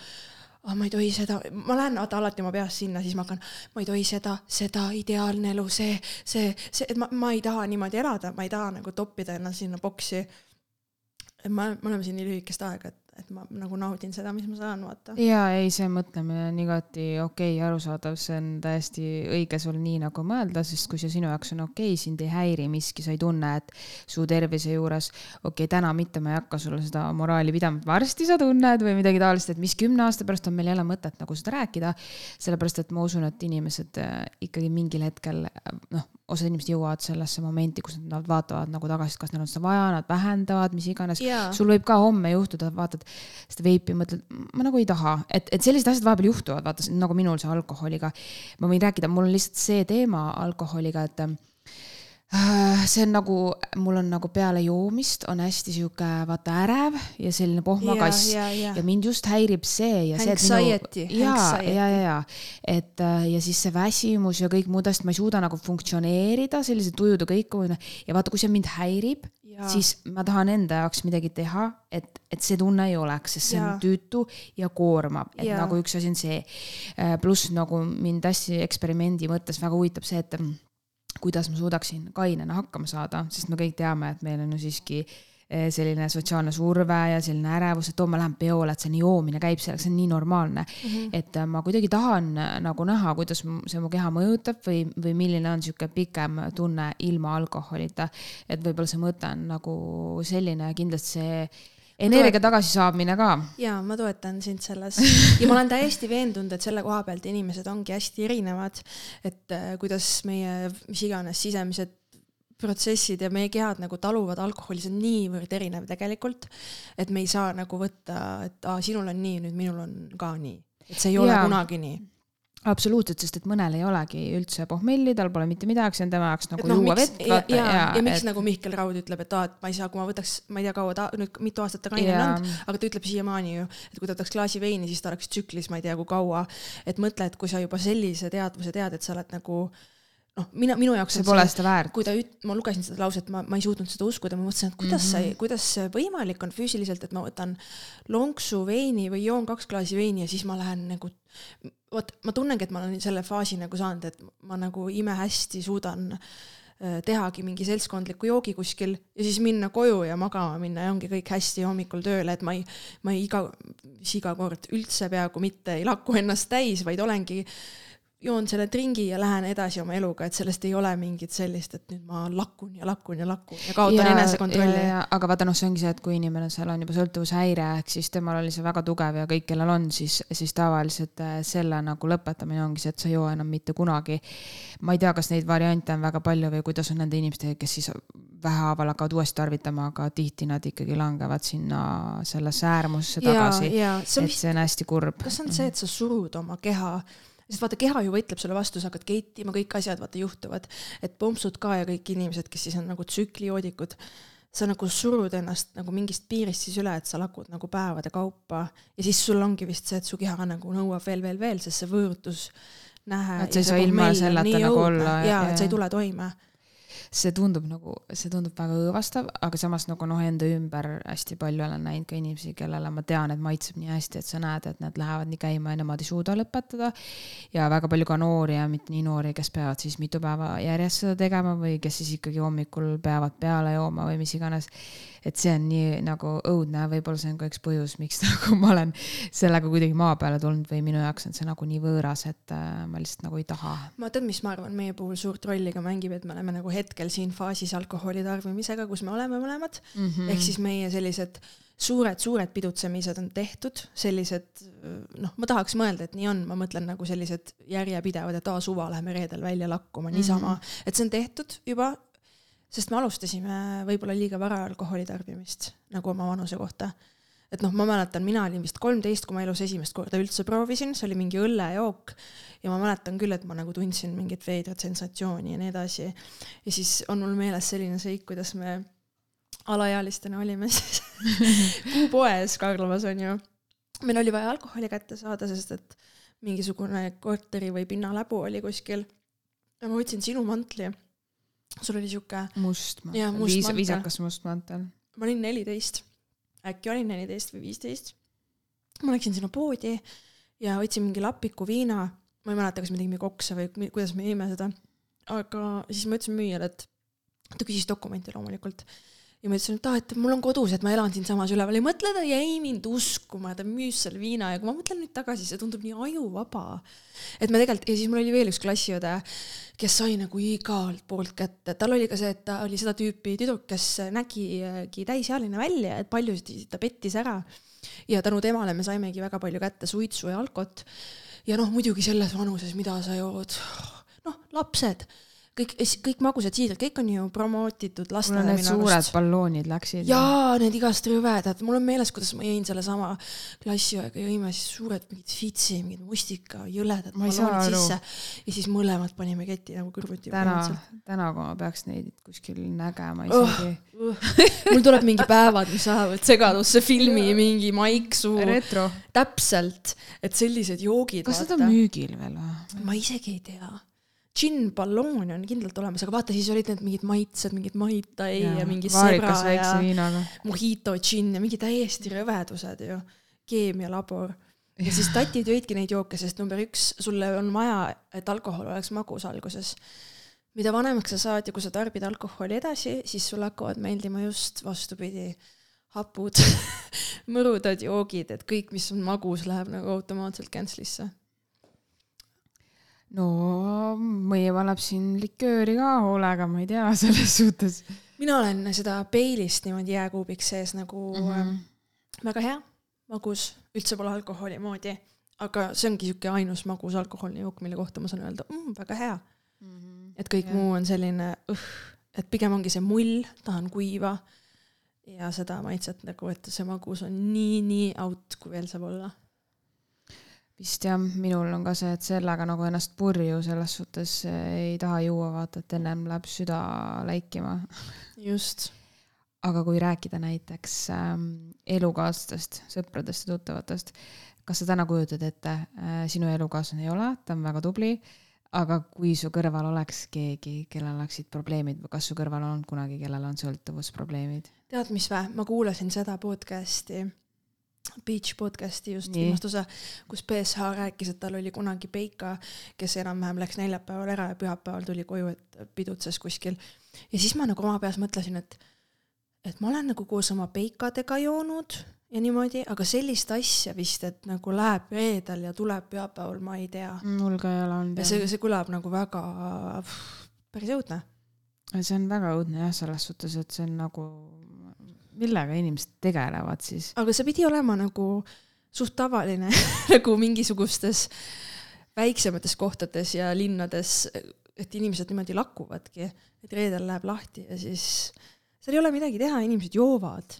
oh, ma ei tohi seda, ma lähen vaata alati oma peas sinna, siis ma hakkan, ma ei tohi seda, seda ideaalne elu, see, see, see, et ma, ma ei taha niimoodi elada, ma ei taha nagu toppida ennast sinna boksi. et ma, me oleme siin nii lühikest aega, et, et ma nagu naudin seda, mis ma saan, vaata. ja ei, see mõtlemine on igati okei okay,, arusaadav, see on täiesti õige sul nii nagu mõelda, sest kui see sinu jaoks on okei okay,, sind ei häiri miski, sa ei tunne, et su tervise juures, okei okay,, täna mitte, ma ei hakka sulle seda moraali pidama, varsti sa tunned või midagi taolist, et mis kümne aasta pärast on meil jälle mõtet nagu seda rääkida. sellepärast, et ma usun, et inimesed äh, ikkagi mingil hetkel äh, noh, osad inimesed jõuavad sellesse momenti, kus nad vaatavad nagu tagasi, kas neil on seda vaja, nad vähendavad, mis iganes Jaa. sul võib ka homme juhtuda, vaatad seda veipi, mõtled, ma nagu ei taha, et, et sellised asjad vahepeal juhtuvad, vaata nagu minul see alkoholiga. ma võin rääkida, mul on lihtsalt see teema alkoholiga, et see on nagu, mul on nagu peale joomist on hästi sihuke vaata ärev ja selline pohmakass ja, ja, ja mind just häirib see ja see, et Anxiety, ja, ja, ja, ja et äh, ja siis see väsimus ja kõik muud asjad, ma ei suuda nagu funktsioneerida sellise tujude kõik ja vaata, kui see mind häirib, siis ma tahan enda jaoks midagi teha, et, et see tunne ei oleks, sest see Jaa. on tüütu ja koormab, et Jaa. nagu üks asi on see. pluss nagu mind hästi eksperimendi mõttes väga huvitab see, et mm, kuidas ma suudaksin kainena hakkama saada, sest me kõik teame, et meil on ju siiski eh, selline sotsiaalne surve ja selline ärevus, et oo, ma lähen peole, et see nii joomine käib selleks, see on nii normaalne mm. -hmm. et äh, ma kuidagi tahan äh, nagu näha, kuidas see mu keha mõjutab või, või milline on niisugune pikem tunne ilma alkoholita. et võib-olla see mõte on nagu selline ja kindlasti see energia tagasisaamine ka. jaa, ma toetan sind selles *laughs* ja ma olen täiesti veendunud, et selle koha pealt inimesed ongi hästi erinevad, et äh, kuidas meie mis iganes sisemised protsessid ja meie kehad nagu taluvad alkoholi, see on niivõrd erinev tegelikult, et me ei saa nagu võtta, et aa, sinul on nii, nüüd minul on ka nii. et see ei ole Jaa. kunagi nii. absoluutselt, sest et mõnel ei olegi üldse pohmelli, tal pole mitte midagi, see on tema jaoks nagu noh, juua miks vett, ja, ja, ja, ja miks et- nagu Mihkel Raud ütleb, et aa, et ma ei saa, kui ma võtaks, ma ei tea, kaua ta nüüd mitu aastat ta kaine on olnud, aga ta ütleb siiamaani ju, et kui ta võtaks klaasi veini, siis ta oleks tsüklis, ma ei tea, kui kaua. et mõtle, et kui sa juba sellise teadvuse tead, et sa oled nagu noh, mina, minu jaoks see pole seda väärt. kui ta üt-, ma lugesin seda lauset, ma, ma ei suutnud seda uskuda, ma mõtlesin, et kuidas mm -hmm. See, kuidas see võimalik on füüsiliselt, et ma võtan lonksu veini või joon kaks klaasi veini ja siis ma lähen nagu, vot ma tunnengi, et ma olen selle faasi nagu saanud, et ma nagu imehästi suudan äh, tehagi mingi seltskondliku joogi kuskil ja siis minna koju ja magama minna ja ongi kõik hästi hommikul tööle, et ma ei, ma ei iga, mis iga kord üldse peaaegu mitte ei laku ennast täis, vaid olengi joon selle dringi ja lähen edasi oma eluga, et sellest ei ole mingit sellist, et nüüd ma lakun ja lakun ja lakun ja kaotan enesekontrolli. aga vaata noh, see ongi see, et kui inimene, seal on juba sõltuvushäire, ehk siis temal oli see väga tugev ja kõik, kellel on, siis, siis tavaliselt äh, selle nagu lõpetamine ongi see, et sa ei joo enam mitte kunagi. ma ei tea, kas neid variante on väga palju või kuidas on nende inimestega, kes siis vähehaaval hakkavad uuesti tarvitama, aga tihti nad ikkagi langevad sinna sellesse äärmusse tagasi. et see on hästi kurb. kas on see, et sa surud oma keha sest vaata, keha ju võitleb sulle vastu, sa hakkad kettima, kõik asjad vaata juhtuvad, et pompsud ka ja kõik inimesed, kes siis on nagu tsüklijoodikud, sa nagu surud ennast nagu mingist piirist siis üle, et sa lakud nagu päevade kaupa ja siis sul ongi vist see, et su keha nagu nõuab veel, veel, veel, sest see võõrutus nähe. et sa ei saa ilma selleta nagu olla. ja, et sa ei tule toime see tundub nagu, see tundub väga õõvastav, aga samas nagu noh, enda ümber hästi palju olen näinud ka inimesi, kellele ma tean, et maitseb nii hästi, et sa näed, et nad lähevad nii käima ja nemad ei suuda lõpetada. ja väga palju ka noori ja mitte nii noori, kes peavad siis mitu päeva järjest seda tegema või kes siis ikkagi hommikul peavad peale jooma või mis iganes et see on nii nagu õudne, võib-olla see on ka üks põhjus, miks *laughs* nagu ma olen sellega kuidagi maa peale tulnud või minu jaoks on see nagu nii võõras, et äh, ma lihtsalt nagu ei taha. ma tean, mis ma arvan, meie puhul suurt rolli ka mängib, et me oleme nagu hetkel siin faasis alkoholi tarbimisega, kus me oleme mõlemad mm. -hmm. ehk siis meie sellised suured-suured pidutsemised on tehtud, sellised noh, ma tahaks mõelda, et nii on, ma mõtlen nagu sellised järjepidevad, et aa suva, lähme reedel välja lakkuma niisama mm, -hmm. et see on tehtud juba sest me alustasime võib-olla liiga vara alkoholi tarbimist nagu oma vanuse kohta. et noh, ma mäletan, mina olin vist kolmteist, kui ma elus esimest korda üldse proovisin, see oli mingi õllejook ja ma mäletan küll, et ma nagu tundsin mingit veidrat sensatsiooni ja nii edasi. ja siis on mul meeles selline seik, kuidas me alaealistena olime siis *laughs* kuupoes Karlovas onju. meil oli vaja alkoholi kätte saada, sest et mingisugune korteri või pinnaläbu oli kuskil. ja ma võtsin sinu mantli sul oli sihuke. must mantel, viis, viisakas must mantel. ma olin neliteist, äkki olin neliteist või viisteist. ma läksin sinna poodi ja võtsin mingi lapiku viina, ma ei mäleta, kas me tegime kokse või kuidas me jõime seda, aga siis ma ütlesin müüjale, et ta küsis dokumenti loomulikult ja ma ütlesin, et aa, et mul on kodus, et ma elan siinsamas üleval ja mõtle, ta jäi mind uskuma, ta müüs selle viina ja kui ma mõtlen nüüd tagasi, see tundub nii ajuvaba. et me tegelikult, ja siis mul oli veel üks klassiõde, kes sai nagu igalt poolt kätte, tal oli ka see, et ta oli seda tüüpi tüdruk, kes nägigi täisealine välja, et paljusid ta pettis ära. ja tänu temale me saimegi väga palju kätte suitsu ja alkot. ja noh, muidugi selles vanuses, mida sa jood, noh, lapsed kõik, kõik magusad siidrid, kõik on ju promootitud lastele minu arust. suured balloonid läksid. jaa, need igast rõvedad, mul on meeles, kuidas ma jõin sellesama klassiaega, jõime siis suured mingid fitsi, mingid mustika, jõledad balloonid sisse ja siis mõlemad panime ketti nagu kõrvuti. täna, täna, kui ma peaks neid kuskil nägema isegi uh,. Uh. *laughs* mul tuleb mingi päevad, mis ajavad segadusse filmi mingi maiksu. täpselt, et sellised joogid. kas need on müügil veel või? ma isegi ei tea džinnballoone on kindlalt olemas, aga vaata, siis olid need mingid maitsed, mingid Maitai ja, ja mingi sebra ja mojito džinn ja mingi täiesti rõvedused ju, keemialabor. ja siis tatid jõidki neid jooke, sest number üks, sulle on vaja, et alkohol oleks magus alguses. mida vanemaks sa saad ja kui sa tarbid alkoholi edasi, siis sulle hakkavad meeldima just vastupidi, hapud *laughs* mõrudad joogid, et kõik, mis on magus, läheb nagu automaatselt cancel'isse no meie paneb siin likööri ka hoolega, ma ei tea, *laughs* selles suhtes. mina olen seda peilist niimoodi jääkuubiks sees nagu mm -hmm. väga hea, magus, üldse pole alkoholi moodi, aga see ongi sihuke ainus magus alkoholiline jook, mille kohta ma saan öelda mm,, väga hea mm. -hmm. et kõik ja. muu on selline õh, et pigem ongi see mull, tahan kuiva ja seda maitset nagu, et see magus on nii, nii out, kui veel saab olla vist jah, minul on ka see, et sellega nagu ennast purju selles suhtes ei taha juua, vaata, et ennem läheb süda läikima. just. aga kui rääkida näiteks ähm, elukaaslastest, sõpradest ja tuttavatest, kas sa täna kujutad ette äh,, sinu elukaaslane ei ole, ta on väga tubli, aga kui su kõrval oleks keegi, kellel oleksid probleemid või kas su kõrval on kunagi, kellel on sõltuvusprobleemid? tead, mis vä, ma kuulasin seda podcast'i Beach podcast'i just viimast osa, kus BSH rääkis, et tal oli kunagi Peika, kes enam-vähem läks neljapäeval ära ja pühapäeval tuli koju, et pidutses kuskil. ja siis ma nagu oma peas mõtlesin, et, et ma olen nagu koos oma Peikadega joonud ja niimoodi, aga sellist asja vist, et nagu läheb reedel ja tuleb pühapäeval, ma ei tea. mul ka ei ole olnud ja see, see kõlab nagu väga, päris õudne. see on väga õudne jah, selles suhtes, et see on nagu, millega inimesed tegelevad siis. aga see pidi olema nagu suht tavaline *laughs* nagu mingisugustes väiksemates kohtades ja linnades, et inimesed niimoodi lakuvadki, et reedel läheb lahti ja siis seal ei ole midagi teha, inimesed joovad.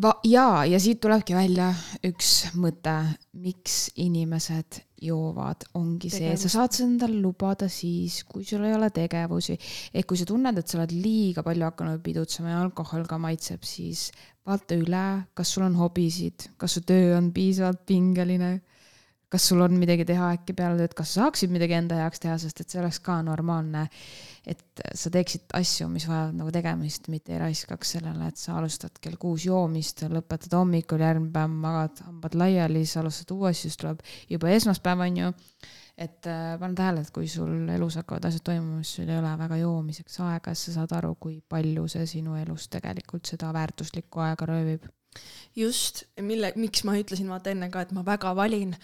Va-, jaa, ja siit tulebki välja üks mõte, miks inimesed joovad, ongi see, sa saad seda endale lubada siis, kui sul ei ole tegevusi. ehk kui sa tunned, et sa oled liiga palju hakanud pidutsema ja alkohol ka maitseb, siis vaata üle, kas sul on hobisid, kas su töö on piisavalt pingeline, kas sul on midagi teha äkki peale tööd, kas sa saaksid midagi enda heaks teha, sest et see oleks ka normaalne, et sa teeksid asju, mis vajavad nagu tegemist, mitte ei raiskaks sellele, et sa alustad kell kuus joomist, lõpetad hommikul, järgmine päev magad hambad laiali, siis alustad uuesti, siis tuleb juba esmaspäev, on ju. et äh, pane tähele, et kui sul elus hakkavad asjad toimuma, siis sul ei ole väga joomiseks aega, siis sa saad aru, kui palju see sinu elus tegelikult seda väärtuslikku aega röövib. just, mille, miks ma ütlesin vaata enne ka, et ma väga valin,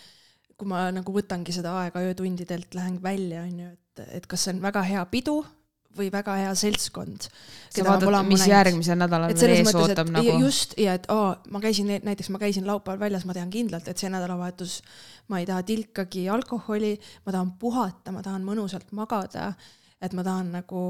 kui ma nagu võtangi seda aega öötundidelt, lähen välja, on ju, et, et kas see on väga hea pidu või väga hea seltskond. sa vaatad, mis järgmisel nädalal veel ees mõttes, ootab nagu. just ja et aa, ma käisin näiteks, ma käisin laupäeval väljas, ma tean kindlalt, et see nädalavahetus ma ei taha tilkagi alkoholi, ma tahan puhata, ma tahan mõnusalt magada, et ma tahan nagu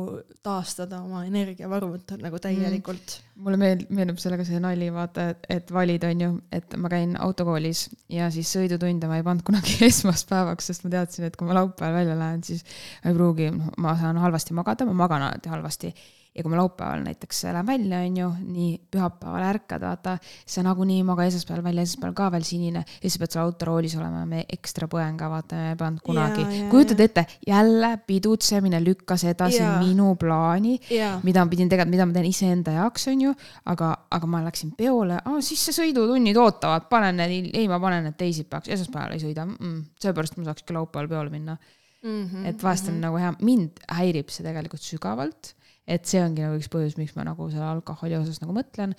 taastada oma energiavarud nagu täielikult mm.. mulle meeldib, meenub sellega see nali, vaata, et, et valid, on ju, et ma käin autokoolis ja siis sõidutunde ma ei pannud kunagi *laughs* esmaspäevaks, sest ma teadsin, et kui ma laupäeval välja lähen, siis ma ei pruugi, ma saan halvasti magada, ma magan alati halvasti. Ja kui ma laupäeval näiteks lähen välja, on ju, nii pühapäeval ärkad, vaata, sa nagunii ei maga esmaspäeval välja, esmaspäeval ka veel sinine ja siis pead seal autoroolis olema, me ekstra põen ka, vaata, me ei pannud kunagi kujutad ette, jälle pidutsemine lükkas edasi Jaa. minu plaani mida ma pidin tegema, mida ma teen iseenda jaoks, on ju, aga, aga ma läksin peole, siis see sõidutunnid ootavad, panen need, ei, ma panen need teisipäevaks, esmaspäeval ei sõida mm -mm., seepärast ma saakski laupäeval peole minna mm. -hmm. et vahest on nagu hea, mind häirib see tegelikult sügavalt, et see ongi nagu üks põhjus, miks ma nagu selle alkoholi osas nagu mõtlen,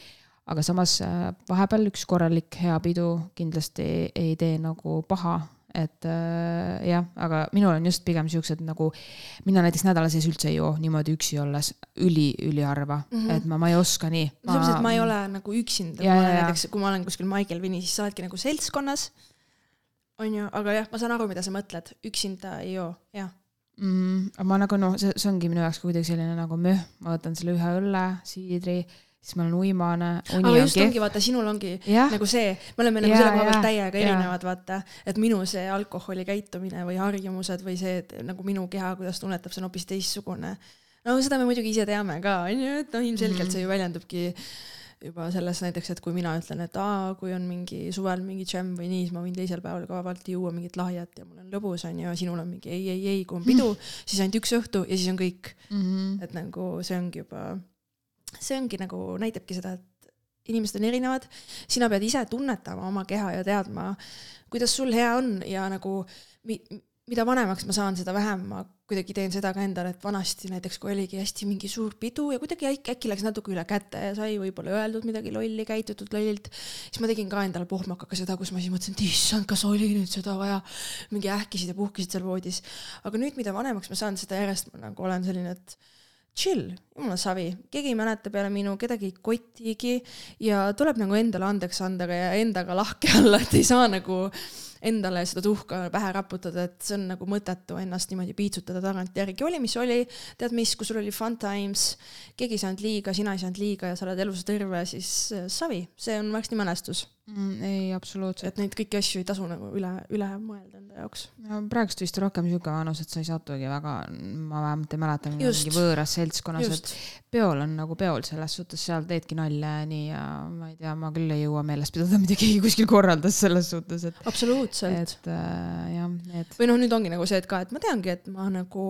aga samas äh, vahepeal üks korralik hea pidu kindlasti ei, tee nagu paha, et äh, jah, aga minul on just pigem siuksed nagu, mina näiteks nädala sees üldse ei joo niimoodi üksi olles üli, üliharva mm. -hmm. et ma, ma ei oska nii. sellepärast, et ma ei ole nagu üksinda, ma olen näiteks, kui ma olen kuskil Maigel Vinis, siis sa oledki nagu seltskonnas, on ju, aga jah, ma saan aru, mida sa mõtled, üksinda ei joo, jah. mm,. aga ma nagu noh, see, see ongi minu jaoks kuidagi selline nagu möh, ma võtan selle ühe õlle, siidri, siis ma olen uimane, aga on just kehv ongi, vaata, sinul ongi jah, nagu see, me oleme nagu Jaa, selle koha pealt täiega jaa. erinevad, vaata, et minu see alkoholi käitumine või harjumused või see, et nagu minu keha, kuidas tunnetab, see on hoopis teistsugune. no seda me muidugi ise teame ka, on ju, et noh, ilmselgelt Mhm. see ju väljendubki juba selles näiteks, et kui mina ütlen, et aa, kui on mingi suvel mingi džämm või nii, siis ma võin teisel päeval ka vabalt juua mingit lahjat ja mul on lõbus, on ju, ja sinul on mingi ei, ei, ei, kui on pidu, *laughs* siis ainult üks õhtu ja siis on kõik. mm. -hmm. et nagu see ongi juba, see ongi nagu näitabki seda, et inimesed on erinevad, sina pead ise tunnetama oma keha ja teadma, kuidas sul hea on ja nagu mi, mida vanemaks ma saan, seda vähem ma kuidagi teen seda ka endale, et vanasti näiteks, kui oligi hästi mingi suur pidu ja kuidagi äkki, äkki läks natuke üle käte ja sai võib-olla öeldud midagi lolli, käitutud lollilt, siis ma tegin ka endale pohmakaga seda, kus ma siis mõtlesin, et issand, kas oli nüüd seda vaja, mingi ähkisid ja puhkisid seal voodis. aga nüüd, mida vanemaks ma saan, seda järjest ma nagu olen selline, et chill, jumala savi, keegi ei mäleta peale minu, kedagi ei kotigi ja tuleb nagu endale andeks anda ja endaga lahke olla, et ei saa nagu endale seda tuhka pähe raputada, et see on nagu mõttetu ennast niimoodi piitsutada tagantjärgi, oli mis oli, tead mis, kui sul oli fun times, keegi ei saanud liiga, sina ei saanud liiga ja sa oled elus terve, siis äh, savi, see on varsti mälestus, Mm, ei, absoluutselt. et neid kõiki asju ei tasu nagu üle, üle mõelda enda jaoks. no praegust vist rohkem sihuke vanus, et sa ei satugi väga, ma vähemalt ei mäleta, mingi võõras seltskonnas, et peol on nagu peol, selles suhtes seal teedki nalja ja nii ja ma ei tea, ma küll ei jõua meeles pidada, mida keegi *laughs* kuskil korraldas selles suhtes, et, absoluutselt. et äh, jah, need. või noh, nüüd ongi nagu see, et ka, et ma teangi, et ma nagu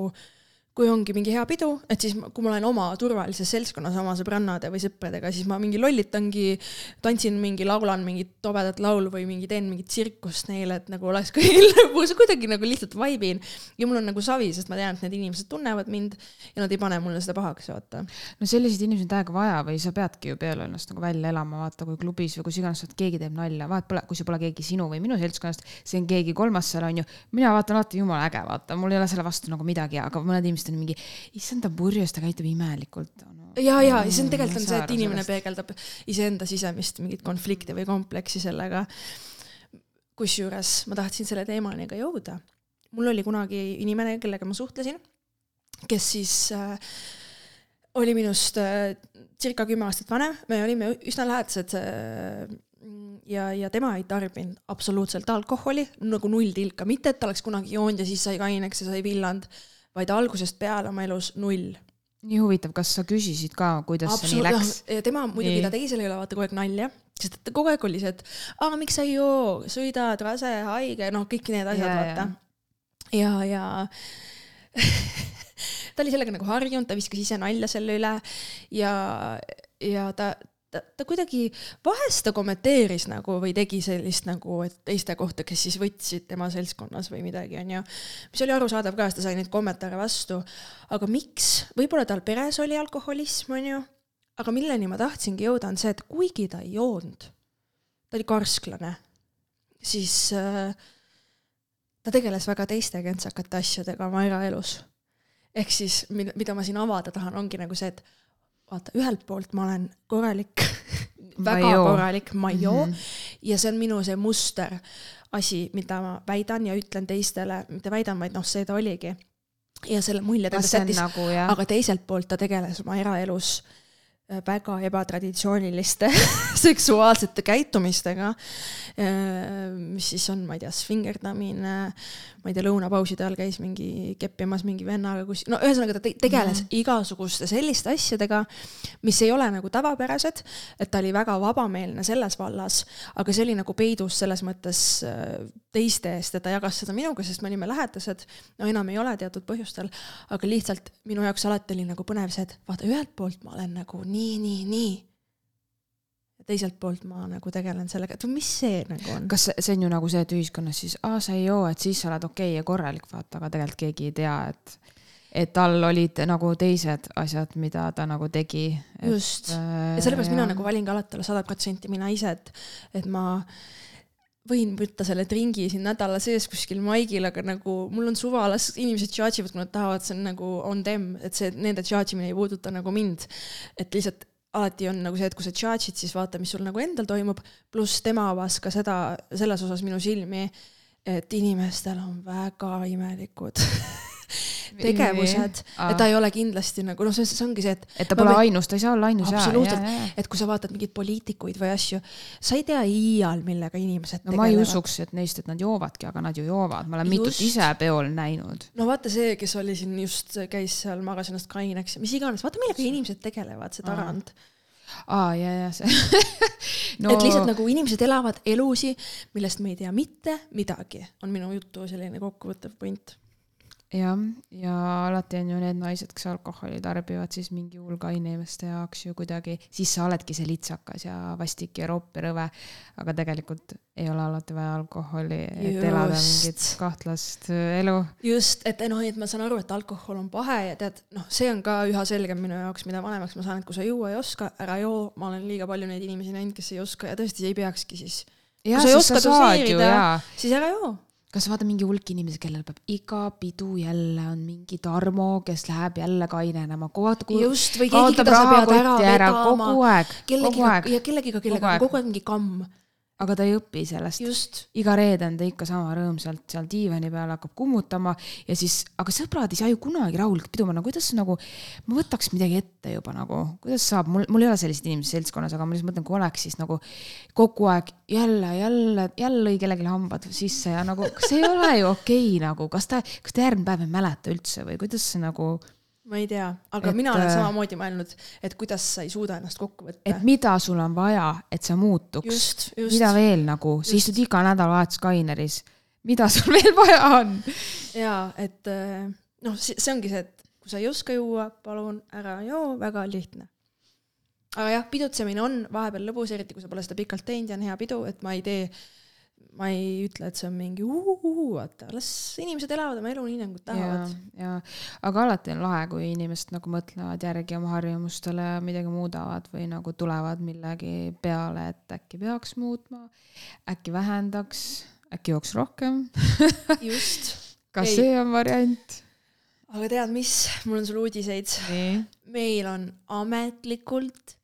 kui ongi mingi hea pidu, et siis kui ma olen oma turvalises seltskonnas oma sõbrannade või sõpradega, siis ma mingi lollitangi, tantsin mingi, laulan mingit tobedat laulu või mingi teen mingit tsirkust neile, et nagu oleks *laughs* kõigil lõbus, kuidagi nagu lihtsalt vibe in. ja mul on nagu savi, sest ma tean, et need inimesed tunnevad mind ja nad ei pane mulle seda pahaks, vaata. no selliseid inimesi on täiega vaja või sa peadki ju peale ennast nagu välja elama, vaata kui klubis või kus iganes, keegi teeb nalja, vahet pole, kui see pole keegi sinu või minu seltskonnast, see on keegi kolmas seal on ju. mina vaatan alati jumala äge, vaata, mul ei ole selle vastu nagu midagi, aga mõned inimesed on mingi, issand ta purjus, ta käitub imelikult no, ja, ja see on tegelikult on see, et inimene sellest. peegeldab iseenda sisemist mingit konflikti või kompleksi sellega. kusjuures ma tahtsin selle teemani ka jõuda. mul oli kunagi inimene, kellega ma suhtlesin, kes siis äh, oli minust äh, circa kümme aastat vanem, me olime üsna lähedased äh, ja, ja tema ei tarbinud absoluutselt alkoholi, nagu null tilka, mitte et ta oleks kunagi joonud ja siis sai kaineks ja sai villand, vaid algusest peale oma elus null nii huvitav, kas sa küsisid ka, kuidas see nii läks? ja tema muidugi, ta tegi selle üle vaata kogu aeg nalja, sest et ta kogu aeg oli see, et aa, miks sa ei joo, sõidad, rase, haige, noh, kõik need asjad, Ja, vaata. ja, ja *laughs* ta oli sellega nagu harjunud, ta viskas ise nalja selle üle ja, ja ta, ta, ta kuidagi, vahest ta kommenteeris nagu või tegi sellist nagu, et teiste kohta, kes siis võtsid tema seltskonnas või midagi, onju. mis oli arusaadav ka, sest ta sai neid kommentaare vastu. aga miks, võib-olla tal peres oli alkoholism, onju, aga milleni ma tahtsingi jõuda, on see, et kuigi ta ei joonud, ta oli karsklane, siis äh, ta tegeles väga teiste kentsakate asjadega oma eraelus. ehk siis, mida ma siin avada tahan, ongi nagu see, et vaata, ühelt poolt ma olen korralik *laughs* väga joo. korralik, ma ei joo mm. -hmm. ja see on minu see muster asi, mida ma väidan ja ütlen teistele, mitte väidan, vaid noh, see ta oligi. ja selle mulje ta jättis, nagu aga teiselt poolt ta tegeles oma eraelus äh, väga ebatraditsiooniliste *laughs* seksuaalsete käitumistega, mis siis on, ma ei tea, svingerdamine, ma ei tea, lõunapauside ajal käis mingi keppimas mingi vennaga kus, no ühesõnaga ta te- tegeles mm igasuguste selliste asjadega, mis ei ole nagu tavapärased, et ta oli väga vabameelne selles vallas, aga see oli nagu peidus selles mõttes äh, teiste eest ja ta jagas seda minuga, sest me olime lähedased, no enam ei ole teatud põhjustel, aga lihtsalt minu jaoks alati oli nagu põnev see, et vaata, ühelt poolt ma olen nagu nii, nii, nii. ja teiselt poolt ma nagu tegelen sellega, et mis see nagu on. kas see- on ju nagu see, et ühiskonnas siis, aa, sa ei joo, et siis sa oled okei okay ja korralik, vaata, aga tegelikult keegi ei tea, et et tal olid nagu teised asjad, mida ta nagu tegi. just, ja sellepärast mina nagu valin ka alati talle sada protsenti mina ise, et, et ma võin võtta selle tringi siin nädala sees kuskil maigil, aga nagu mul on suva, las inimesed charge ivad, kui nad tahavad, see on nagu on them, et see, nende charge imine ei puuduta nagu mind. et lihtsalt alati on nagu see, et kui sa charge'id, siis vaata, mis sul nagu endal toimub, pluss tema avas ka seda, selles osas minu silmi, et inimestel on väga imelikud *laughs* tegevused, et ta ei ole kindlasti nagu noh, see, see ongi see, et et ta ma pole võin- ainus, ta ei saa olla ainus. absoluutselt, et kui sa vaatad mingeid poliitikuid või asju, sa ei tea iial, millega inimesed no ma ei usuks, et neist, et nad joovadki, aga nad ju joovad, ma olen mitut Just. ise peol näinud. no vaata see, kes oli siin just, käis seal, magas ennast kaineks ja mis iganes, vaata millega inimesed tegelevad, see tarand. aa, ja, ja see *laughs* no, et lihtsalt nagu inimesed elavad elusi, millest me ei tea mitte midagi, on minu jutu selline kokkuvõttev point. Jah, ja alati on ju need naised, kes alkoholi tarbivad, siis mingi hulga inimeste jaoks ju kuidagi, siis sa oledki see litsakas ja vastik ja ropp ja rõve. aga tegelikult ei ole alati vaja alkoholi, et Just. elada mingit kahtlast äh, elu. just, et noh, et ma saan aru, et alkohol on pahe ja tead, noh, see on ka üha selgem minu jaoks, mida vanemaks ma saan, et kui sa juua ei oska, ära joo, ma olen liiga palju neid inimesi näinud, kes ei oska ja tõesti ei peakski siis. ja sa ei oska doseerida, siis ära joo. Kas vaata mingi hulk inimesi, kellel peab iga pidu jälle on mingi Tarmo, kes läheb jälle kainenema, kogu just, või keegi, keda sa pead ära vedama. kogu aeg, kogu kellegiga ja kellegiga, kellega Kogu on kogu aeg mingi kamm. Aga ta ei õpi sellest. just, iga reede on ta ikka sama rõõmsalt seal diivani peal, hakkab kummutama ja siis, aga sõbrad ei saa ju kunagi rahulikult pidu panna, kuidas nagu, ma võtaks midagi ette juba nagu, kuidas saab, mul, mul ei ole selliseid inimesi seltskonnas, aga ma lihtsalt mõtlen, kui oleks siis nagu kogu aeg jälle, jälle, jälle lõi kellelegi hambad sisse ja nagu, kas ei ole ju okei okay, nagu, kas ta, kas ta järgmine päev ei mäleta üldse või kuidas see nagu, ma ei tea, aga Et, mina olen äh, samamoodi mõelnud, et kuidas sa ei suuda ennast kokku võtta. et mida sul on vaja, et sa muutuks? mida veel nagu, sa istud iga nädalavahetus Kaineris, mida sul *laughs* veel vaja on? jaa, et äh, noh, see ongi see, et kui sa ei oska juua, palun ära joo, väga lihtne. aga jah, pidutsemine on vahepeal lõbus, eriti kui sa pole seda pikalt teinud ja on hea pidu, et ma ei tee, ma ei ütle, et see on mingi uhuhu, vaata, las inimesed elavad oma elu nii nagu tahavad., ja aga alati on lahe, kui inimesed nagu mõtlevad järgi oma harjumustele ja midagi muudavad või nagu tulevad millegi peale, et äkki peaks muutma, äkki vähendaks, äkki jooks rohkem. just. *laughs* kas Ei. see on variant? aga tead mis, mul on sulle uudiseid. meil on ametlikult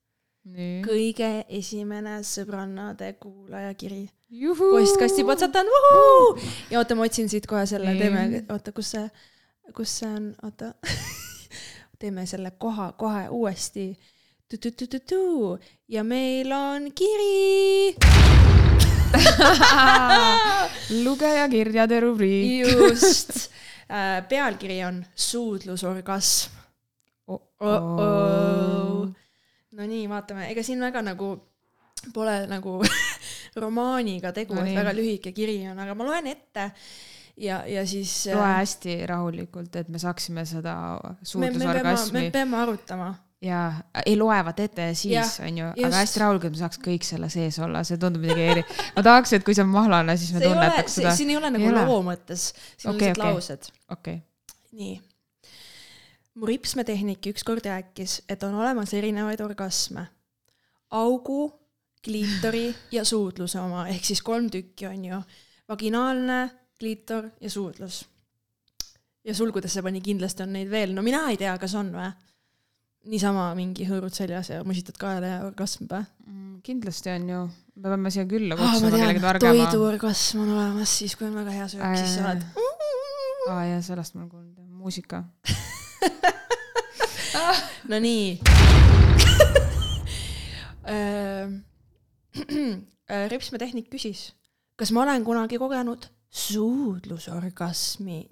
nii. kõige esimene sõbrannade kuulajakiri. Postkasti patsatan, vuhuu. ja oota, ma otsin siit kohe selle, teeme, oota, kus see, kus see on, oota. *laughs* teeme selle koha kohe uuesti. ja meil on kiri. *laughs* lugejakirjade rubriik. just, pealkiri on suudlusorgasm. Oh-oh. no nii, vaatame, ega siin väga nagu pole nagu *laughs* romaaniga tegu, No et väga lühike kiri on, aga ma loen ette ja, ja siis. loe hästi rahulikult, et me saaksime seda me, me, peame, suudlusorgasmi me peame arutama. ja ei loevad ette ja siis Jah, onju, just. aga hästi rahulikult me saaks kõik selle sees olla, see tundub midagi eri-. ma tahaks, et kui see on mahlane, siis me ole, tunnetaks seda. siin ei ole nagu Ei ole. loo mõttes, siin on Okei, lihtsalt okei. laused. okei, nii. mu ripsmetehnik ükskord rääkis, et on olemas erinevaid orgasme. augu, kliitori ja suudluse oma, ehk siis kolm tükki on ju. vaginaalne, kliitor ja suudlus. ja sulgudesse pani kindlasti on neid veel, no mina ei tea, kas on või? niisama mingi hõõrud seljas ja musitad kaela ja orgasm või? Mm, kindlasti on ju, me peame siia külla ah, ma kutsuma kellegi tean, targema. toiduorgasm on olemas siis, kui on väga hea söök, siis sa oled. aa jaa, sellest ma olen kuulnud, muusika. *laughs* no *laughs* nii. Ripsmetehnik küsis, kas ma olen kunagi kogenud suudlusorgasmi.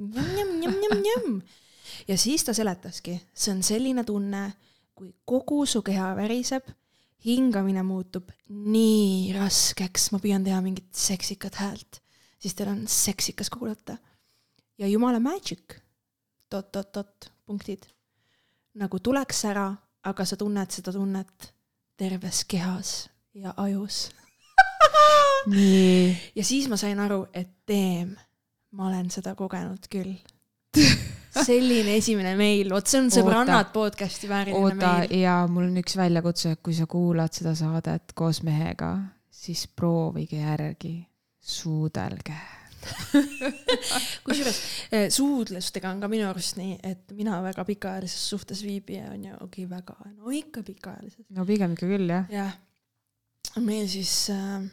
ja siis ta seletaski, see on selline tunne, kui kogu su keha väriseb, hingamine muutub nii raskeks, ma püüan teha mingit seksikat häält, siis teil on seksikas kuulata. ja jumala magic, dot-dot-dot, punktid nagu tuleks ära, aga sa tunned seda tunnet terves kehas ja ajus. *laughs* ja siis ma sain aru, et damn, ma olen seda kogenud küll. *laughs* selline esimene meil, vot see on sõbrannad podcast'i vääriline oota meil. ja mul on üks väljakutse, kui sa kuulad seda saadet koos mehega, siis proovige järgi, suudelge. *laughs* kusjuures eh, suudlustega on ka minu arust nii, et mina väga pikaajalises suhtes viibija on ju, okei väga, no ikka pikaajalises. no pigem ikka küll jah. jah, meil siis äh,,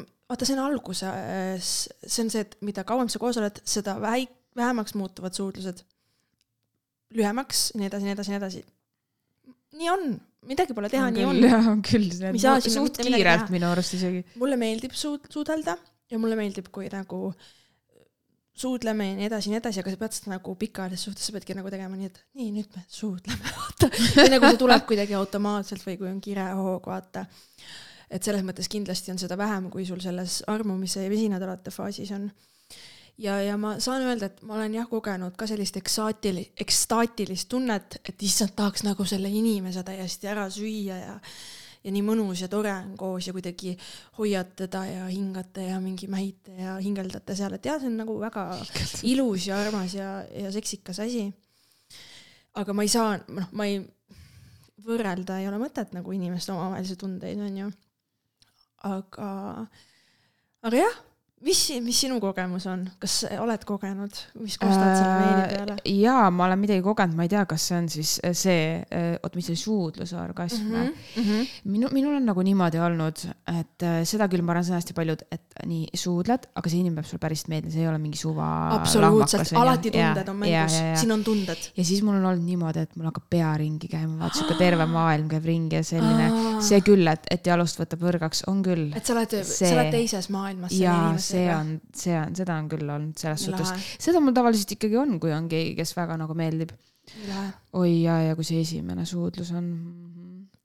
vaata, see on alguses, see on see, et mida kauem sa koos oled, seda väi-, vähemaks muutuvad suudlused. lühemaks, nii edasi, nii edasi, nii edasi. nii on, midagi pole teha, nii on. *laughs* jah, on küll. Saa sinna suht kiirelt minu arust isegi. mulle meeldib suud-, suudelda ja mulle meeldib, kui nagu suudleme ja nii edasi ja nii edasi, aga sa pead seda nagu pikaajalises suhtes, sa peadki nagu tegema nii, et nii, nüüd me suudleme, *laughs* vaata. või nagu see tuleb kuidagi automaatselt või kui on kirehoog, vaata. Et selles mõttes kindlasti on seda vähem, kui sul selles armumise ja visinatõlate faasis on. ja, ja ma saan öelda, et ma olen jah kogenud ka sellist eksaatili-, ekstaatilist tunnet, et issand, tahaks nagu selle inimese täiesti ära süüa ja ja nii mõnus ja tore on koos ja kuidagi hoiad teda ja hingate ja mingi mähite ja hingeldate seal, et jah, see on nagu väga ilus ja armas ja, ja seksikas asi. aga ma ei saa, noh, ma ei, võrrelda ei ole mõtet nagu inimeste omavahelisi tundeid, on ju. aga, aga jah, mis, mis sinu kogemus on, kas oled kogenud, mis kostad selle meili peale? Äh, jaa, ma olen midagi kogenud, ma ei tea, kas see on siis see, oot, mis see suudluse orgasm mm. Mhm, -hmm. minu, minul on nagu niimoodi olnud, et äh, seda küll ma arvan, see on hästi paljud, et nii suudled, aga see inimene peab sulle päriselt meeldima, see ei ole mingi suva. absoluutselt, alati tunded on mängus, siin on tunded. ja siis mul on olnud niimoodi, et mul hakkab pea ringi käima, vaata sihuke terve maailm käib ringi ja selline, see küll, et, et jalust võtab võrgaks, on küll. et sa oled, sa oled teises maailmas selle ja see on, see on, seda on küll olnud selles Nii suhtes lahe., seda mul tavaliselt ikkagi on, kui on keegi, kes väga nagu meeldib. lahe. oi ja, ja kui see esimene suudlus on.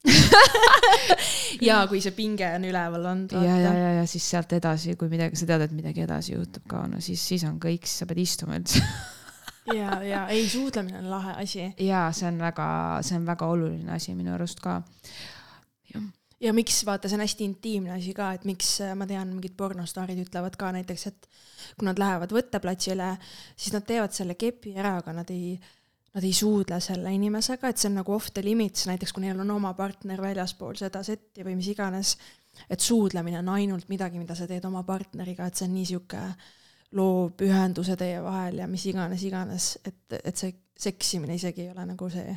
*laughs* ja kui see pinge on üleval olnud. ja, ja, ja, ja siis sealt edasi, kui midagi, sa tead, et midagi edasi juhtub ka, no siis, siis on kõik, siis sa pead istuma üldse. ja, ja ei, suudlemine on lahe asi ja see on väga, see on väga oluline asi minu arust ka. Ja miks, vaata, see on hästi intiimne asi ka, et miks äh, ma tean, mingid pornostaarid ütlevad ka näiteks, et kui nad lähevad võtteplatsile, siis nad teevad selle kepi ära, aga nad ei, nad ei suudle selle inimesega, et see on nagu off the limits, näiteks kui neil on oma partner väljaspool seda setti või mis iganes, et suudlemine on ainult midagi, mida sa teed oma partneriga, et see on nii sihuke loov ühenduse teie vahel ja mis iganes, iganes, et, et see seksimine isegi ei ole nagu see,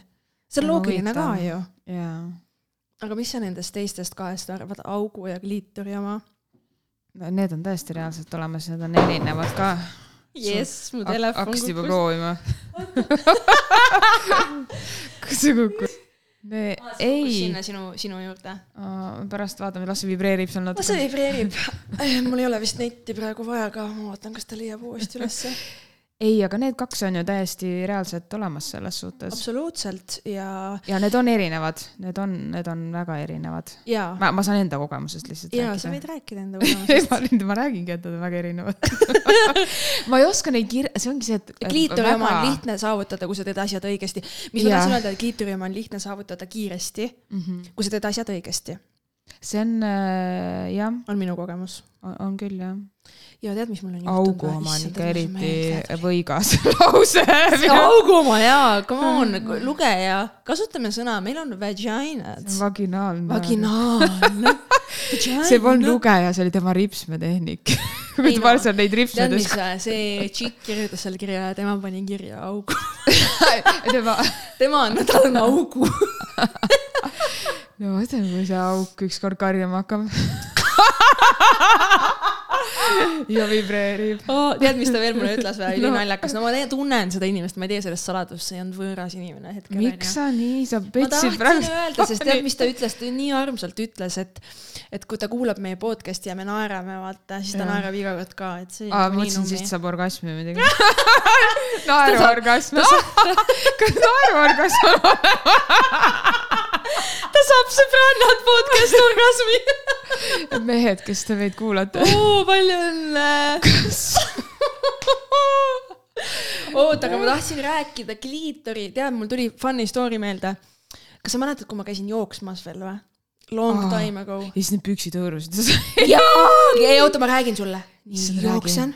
see on loogiline ka ju. Jaa. Aga mis sa nendest teistest kahest arvad, augu ja kliitori oma? Need on tõesti reaalselt olemas, need on erinevad ka. jess, mu telefon hakkasid juba kukkus. proovima. kus see kukkus? ei sinna, sinu, sinu juurde. pärast vaatame, las see vibreerib seal las see natuke. vibreerib. mul ei ole vist netti praegu vaja ka, ma vaatan, kas ta leiab uuesti ülesse. *laughs* ei, aga need kaks on ju täiesti reaalselt olemas selles suhtes. absoluutselt ja, ja need on erinevad, need on, need on väga erinevad. ma, ma saan enda kogemusest lihtsalt ja sa rääkida võid rääkida enda *laughs* kogemusest. ma ma räägingi, et nad on väga erinevad *laughs* ma ei oska neid kir-, see ongi see, et. kliitori oma on lihtne saavutada, kui sa teed asjad õigesti. mis ma tahtsin öelda, et kliitori oma on lihtne saavutada kiiresti, mm. -hmm. kui sa teed asjad õigesti, see on äh, jah, on minu kogemus. on küll jah. Ja tead, mis mul on augu oma on ikka eriti võigas *laughs* lause. see augu oma jaa, come on, lugeja, kasutame sõna, meil on vaginad. vaginaalne. vaginaalne. *laughs* see polnud lugeja, see oli tema ripsmetehnik. *laughs* kui no, pani seal neid tead, ripsmeid mis, see tšikk kirjutas selle kirja ja tema pani kirja augu. tema, tema on, tal on augu. no mõtleme, kui see auk ükskord karjuma hakkab. *laughs* ja vibreerib. tead, mis ta veel mulle ütles või? No. ülinaljakas, no ma te- tunnen seda inimest, ma ei tee sellest saladust, see ei olnud võõras inimene hetkel. miks sa nii, sa ma petsid tahtsin praegu. öelda, sest tead, mis ta ütles, ta nii armsalt ütles, et, et kui ta kuulab meie podcast'i ja me naerame, vaata, siis ta Jah. naerab iga kord ka, et see. aa, ma mõtlesin, siis saab orgasmi või midagi. *laughs* naeruorgasm. *laughs* kas naeruorgasm on? ta saab sõbrannad podcast orgasmi. *laughs* mehed, kes te meid kuulate. oo, palju õnne. *laughs* oota, aga ma tahtsin rääkida kliitori, tead, mul tuli funny story meelde. kas sa mäletad, kui ma käisin jooksmas veel või? Long time ago. ja siis need püksid hõõrusid. jaa, *laughs* ei oota, ma räägin sulle. Jooksen.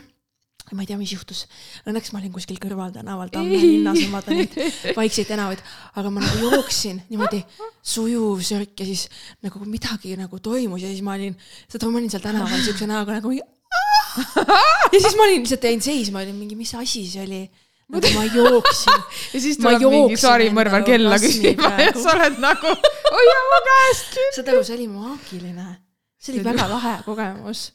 Ma ei tea, mis juhtus. Õnneks ma olin kuskil kõrval tänaval, Tamme linnas ja vaatan neid vaikseid tänavaid, aga ma nagu jooksin niimoodi sujuv sörk ja siis nagu midagi nagu toimus ja siis ma olin, aru, ma olin seal tänaval siukse näoga nagu ja siis ma olin lihtsalt jäin seisma, olin mingi, mis asi see oli. nagu ma jooksin. ja siis Ma tuleb mingi sarimõrvar kella küsima ja sa oled nagu, hoia mu käest kinni. saad aru, see oli maagiline. see oli väga lahe kogemus.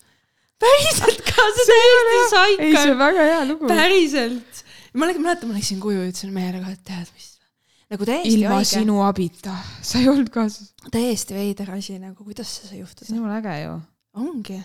Päriselt ka, see täiesti ei, see on. väga hea lugu. päriselt. ma läksin, mäletan, ma läksin koju ja ütlesin mehele ka, et tead mis. nagu täiesti ilma haige, sinu abita, sa ei olnud kaasas. täiesti veider asi nagu, kuidas see sai see on juhtuda. jumala äge ju. ongi.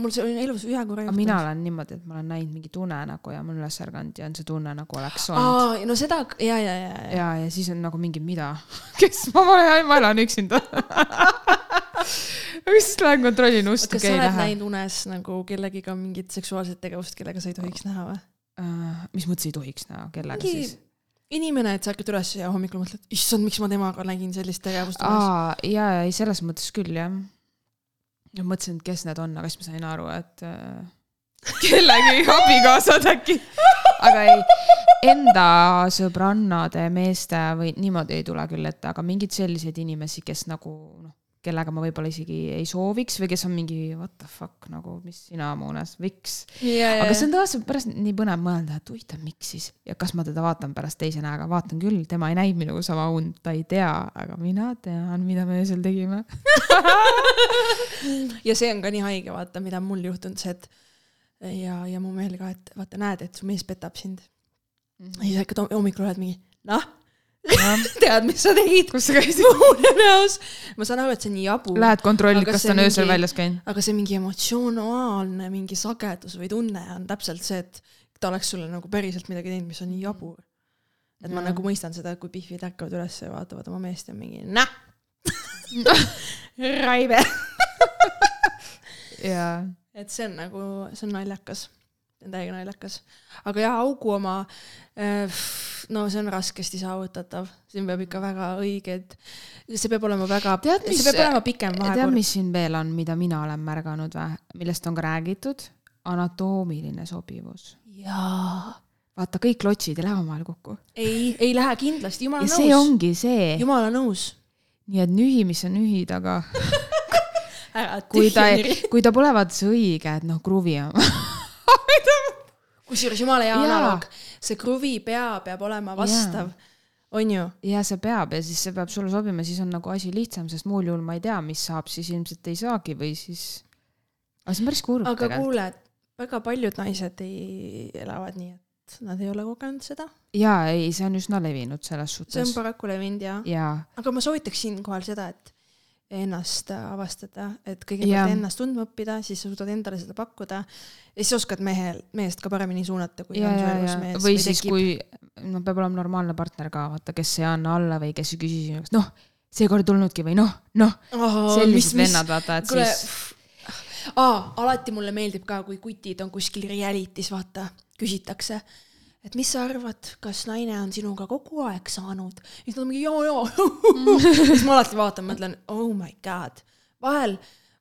mul see on elus ühe korra aga mina olen niimoodi, et ma olen näinud mingit unenägu ja ma olen üles ärganud ja on see tunne nagu oleks olnud. no seda ja, ja, ja, ja. ja, ja siis on nagu mingi mida, *laughs* kes, ma ma elan üksinda. *laughs* *laughs* siis lähen kontrollin ust, kas sa oled näinud unes nagu kellegiga mingit seksuaalset tegevust, kellega sa ei tohiks näha või? mis mõttes ei tohiks näha, kellega mingi siis? inimene, et sa ärkad üles ja hommikul mõtled, issand, miks ma temaga nägin sellist tegevust aa, ja, ei selles mõttes küll jah. ja mõtlesin, et kes need on, aga siis ma sain aru, et äh, *laughs* kellegi abikaasad äkki. aga ei, enda sõbrannade, meeste või niimoodi ei tule küll ette, aga mingeid selliseid inimesi, kes nagu kellega ma võib-olla isegi ei sooviks või kes on mingi what the fuck nagu, mis sina mu unes, miks. aga see on tõesti pärast nii põnev mõelda, et huvitav, miks siis ja kas ma teda vaatan pärast teise näoga, vaatan küll, tema ei näinud minuga sama und, ta ei tea, aga mina tean, mida me öösel tegime. *laughs* ja see on ka nii haige, vaata, mida mul juhtunud, see, et ja, ja mu mehel ka, et vaata, näed, et su mees petab sind. ja siis hom- hommikul oled mingi, noh, *laughs* tead, mis sa tegid kus sa käisid? mu unenäos. ma saan aru, et see on nii jabur. Lähed kontrollid, kas ta on öösel mingi- väljas käinud? aga see mingi emotsionaalne mingi sagedus või tunne on täpselt see, et ta oleks sulle nagu päriselt midagi teinud, mis on nii jabur. et ma Jaa. nagu mõistan seda, kui pihvid ärkavad üles ja vaatavad oma meest ja mingi näh. *laughs* Raive. *laughs* jaa. et see on nagu, see on naljakas. täiega naljakas. aga jah, augu oma, no see on raskesti saavutatav, siin peab ikka väga õiged, see peab olema väga, see peab olema pikem vahekord. tead, mis siin veel on, mida mina olen märganud või, millest on ka räägitud? anatoomiline sobivus. jaa vaata, kõik klotsid ei lähe omavahel kokku. ei, ei lähe kindlasti, jumala nõus. see ongi see. jumala nõus. nii et nühi, mis sa nühid, aga *laughs* kui ta, kui ta pole vaata see õige, et noh, kruvi on *laughs* kusjuures jumala hea analoog, see kruvi pea peab olema vastav on ju? ja see peab ja siis see peab sulle sobima, siis on nagu asi lihtsam, sest muul juhul ma ei tea, mis saab, siis ilmselt ei saagi või siis. aga see on päris kurb aga kuule, väga paljud naised ei, elavad nii, et nad ei ole kogenud seda. jaa, ei, see on üsna levinud selles suhtes. see on paraku levinud jah ja.. aga ma soovitaks siinkohal seda, et ennast avastada, et kõigepealt ennast tundma õppida, siis sa suudad endale seda pakkuda ja siis oskad mehel, mehest ka paremini suunata, kui ja, on su elus mees. või siis, tekib... kui, no peab olema normaalne partner ka, vaata, kes ei anna alla või kes ei küsi sinu käest, noh, seekord ei tulnudki või noh, noh oh,, sellised mis, vennad, vaata, et kule, siis. aa, alati mulle meeldib ka, kui kutid on kuskil reality's, vaata, küsitakse et mis sa arvad, kas naine on sinuga kogu aeg saanud? siis nad on mingi joo, joo siis ma alati vaatan, mõtlen, oh my god, vahel,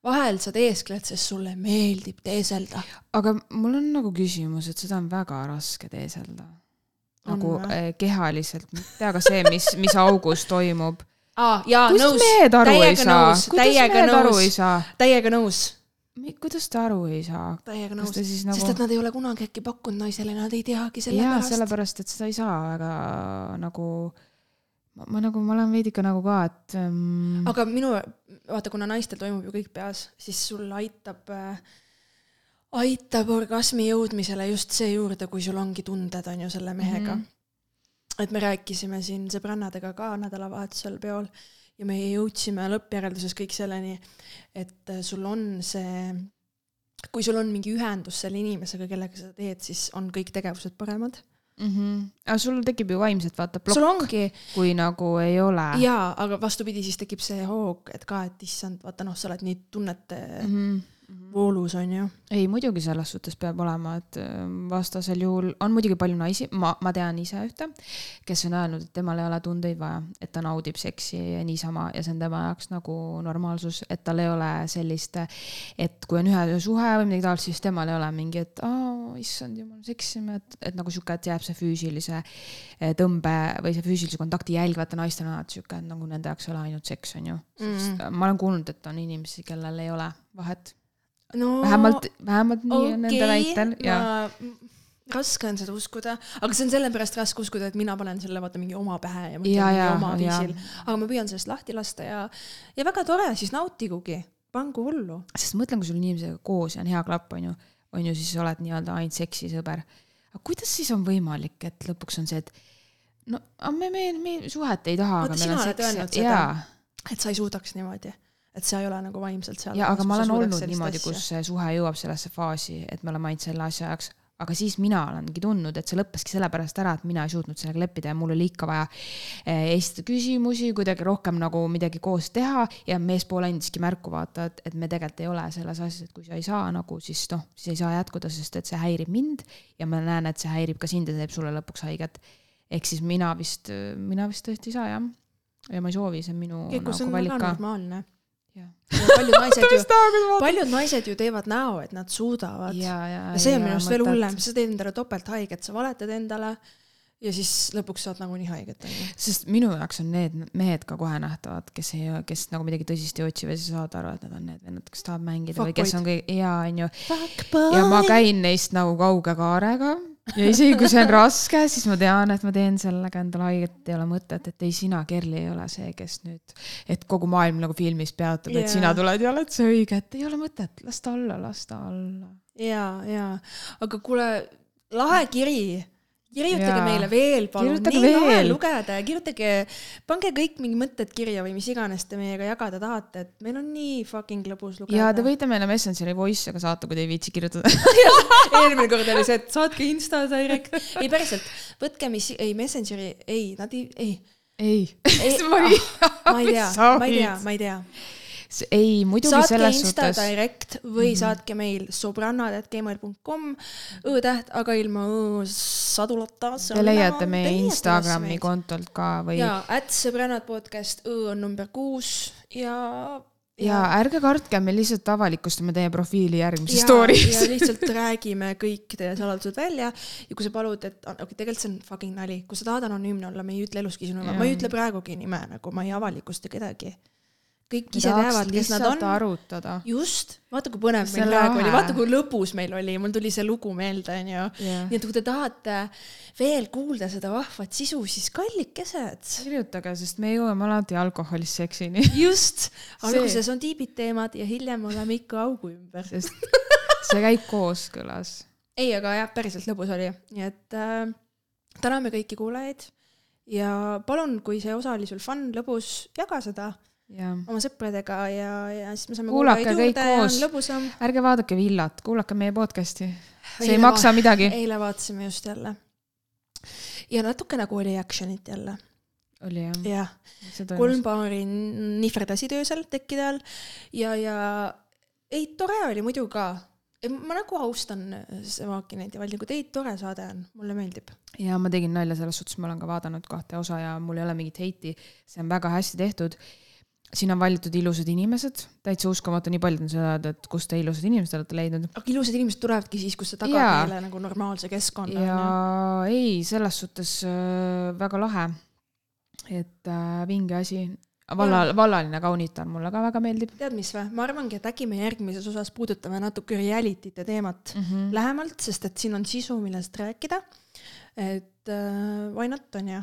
vahel sa teeskled, sest sulle meeldib teeselda. aga mul on nagu küsimus, et seda on väga raske teeselda. nagu on, eh, kehaliselt, mitte aga see, mis, mis augus toimub. aa, jaa, nõus. mehed aru ei saa? täiega nõus kuidas ta aru ei saa? täiega nõus, nagu... sest et nad ei ole kunagi äkki pakkunud naisele, nad ei teagi selle jaa, sellepärast, et seda ei saa väga nagu ma, nagu, ma olen veidike nagu ka, et ähm.... aga minu, vaata, kuna naistel toimub ju kõik peas, siis sul aitab äh, aitab orgasmi jõudmisele just see juurde, kui sul ongi tunded, on ju, selle mehega mm. -hmm. et me rääkisime siin sõbrannadega ka nädalavahetusel peol ja me jõudsime lõppjärelduses kõik selleni, et äh, sul on see, kui sul on mingi ühendus selle inimesega, kellega sa teed, siis on kõik tegevused paremad mm. -hmm. aga sul tekib ju vaimselt vaata plokk, kui nagu ei ole. jaa, aga vastupidi, siis tekib see hoog, et ka, et issand, vaata noh, sa oled nii tunnete mm. -hmm. Voolus on ju. ei, muidugi selles suhtes peab olema, et ähm, vastasel juhul on muidugi palju naisi, ma, ma tean ise ühte, kes on öelnud, et temal ei ole tundeid vaja, et ta naudib seksi niisama ja see on tema jaoks nagu normaalsus, et tal ei ole sellist, et kui on ühe suhe või midagi taolist, siis temal ei ole mingi, et aa, issand jumal, seksime, et, et nagu sihuke, et jääb see füüsilise eh, tõmbe või see füüsilise kontakti jälgivate naistel on alati sihuke, et nagu nende jaoks ei ole ainult seks, on ju. sest mm. ma olen kuulnud, et on inimesi, kellel ei ole vahet no, vähemalt, vähemalt nii okay, on nende väitel ja ma... raske on seda uskuda, aga see on sellepärast raske uskuda, et mina panen selle vaata mingi oma pähe ja mõtlen ja, ja, oma viisil, aga ma püüan sellest lahti lasta ja, ja väga tore, siis nautigugi, pangu hullu. sest mõtlen, kui sul inimesega koos ja on hea klapp, on ju, on ju, siis oled nii-öelda ainult seksisõber. aga kuidas siis on võimalik, et lõpuks on see, et no me, me, me suhet ei taha. vaata, sina oled öelnud seda, et sa ei suudaks niimoodi et sa ei ole nagu vaimselt seal. jaa, aga ma olen olnud niimoodi, kus see suhe jõuab sellesse faasi, et me oleme ainult selle asja jaoks, aga siis mina olengi tundnud, et see lõppeski sellepärast ära, et mina ei suutnud sellega leppida ja mul oli ikka vaja eh, esitada küsimusi, kuidagi rohkem nagu midagi koos teha ja meespool andiski märku vaata, et, et me tegelikult ei ole selles asjas, et kui sa ei saa nagu, siis noh, siis ei saa jätkuda, sest et see häirib mind ja ma näen, et see häirib ka sind ja teeb sulle lõpuks haiget. ehk siis mina vist, mina vist tõesti ei saa jah. ja ma ei soovi, see on minu nagu ka. normaalne paljud *laughs* naised ju, paljud naised ju teevad näo, et nad suudavad. ja, ja, ja see on minu arust veel hullem, sa teed endale topelthaiget, sa valetad endale ja siis lõpuks saad nagunii haiget, onju. sest minu jaoks on need mehed ka kohe nähtavad, kes ei, kes nagu midagi tõsist ei otsi või sa saad aru, et nad on need vennad, kes tahavad mängida Fuck või kes on kõik, jaa, onju. ja ma käin neist nagu kauge kaarega ja isegi kui see on raske, siis ma tean, et ma teen sellega endale haiget, ei ole mõtet, et ei, sina, Kerli, ei ole see, kes nüüd, et kogu maailm nagu filmis peatub yeah., et sina tuled ja oled see õige, et ei ole mõtet, las ta olla, las ta olla. ja, ja, aga kuule, lahe kiri kirjutage ja. meile veel, palun, nii lahe lugeda. Ja kirjutage, pange kõik mingi mõtted kirja või mis iganes te meiega jagada tahate, et meil on nii fucking lõbus lugeda. ja te võite meile Messengeri voice'iga saata, kui te ei viitsi kirjutada. *laughs* *laughs* Eelmine kord oli see, et saatke Insta direct. ei päriselt, võtke mis, ei Messengeri, ei, nad ei, ei. ei, ei. *laughs* ma ei tea, ma ei tea, ma ei tea ei muidugi saatke selles Insta suhtes, direct või mm -hmm. saatke meil sobrannad.gmail.com õ-täht, aga ilma õ-sadulata. te leiate meie Instagrami kontolt ka või ja at sõbrannad podcast, õ on number kuus ja. ja ärge kartke, me lihtsalt avalikustame teie profiili järgmises story's ja. lihtsalt räägime kõik teie saladused välja ja kui sa palud, et okei okay,, tegelikult see on fucking nali, kui sa tahad anonüümne olla, me ei ütle eluski sinu nime, ma ei Jaa. ütle praegugi nime nagu ma ei avalikusta kedagi. Kõik ise teavad, kes nad on. arutada. just, vaata kui põnev See meil praegu oli, vaata kui lõbus meil oli, mul tuli see lugu meelde, onju. nii et kui te tahate veel kuulda seda vahvat sisu, siis kallikesed. kirjutage, sest me jõuame alati alkoholist seksini, *laughs* just, alguses on tiibid teemad ja hiljem oleme ikka augu ümber. sest see käib kooskõlas. *laughs* ei, aga jah, päriselt lõbus oli, nii et äh, täname kõiki kuulajaid ja palun, kui see osa oli sul fun, lõbus, jaga seda ja oma sõpradega ja, ja siis me saame Kuulake kõik koos. ärge vaadake Villat, kuulake meie podcast'i, see ei Eile maksa midagi. eile vaatasime just jälle. ja natuke nagu oli action'it jälle, oli jah? jah. kolm paari nihverdasid öösel tekkide all ja, ja ei, tore oli muidu ka. ma nagu austan Sevakinit ja Valdingut, ei tore saade on, mulle meeldib. ja ma tegin nalja selles suhtes, ma olen ka vaadanud kahte osa ja mul ei ole mingit heiti, see on väga hästi tehtud. Siin on valitud ilusad inimesed, täitsa uskumatu, nii paljud on seda öelda, et kust te ilusad inimesed olete leidnud. aga ilusad inimesed tulevadki siis, kus sa tagad Jaa. neile nagu normaalse keskkonna. ja ei, selles suhtes äh, väga lahe. et äh, vinge asi. valla, vallaline kaunitar mulle ka väga meeldib tead, mis või, ma arvangi, et äkki me järgmises osas puudutame natuke reality'te teemat mm. -hmm. lähemalt, sest et siin on sisu, millest rääkida. et äh, why not on ju.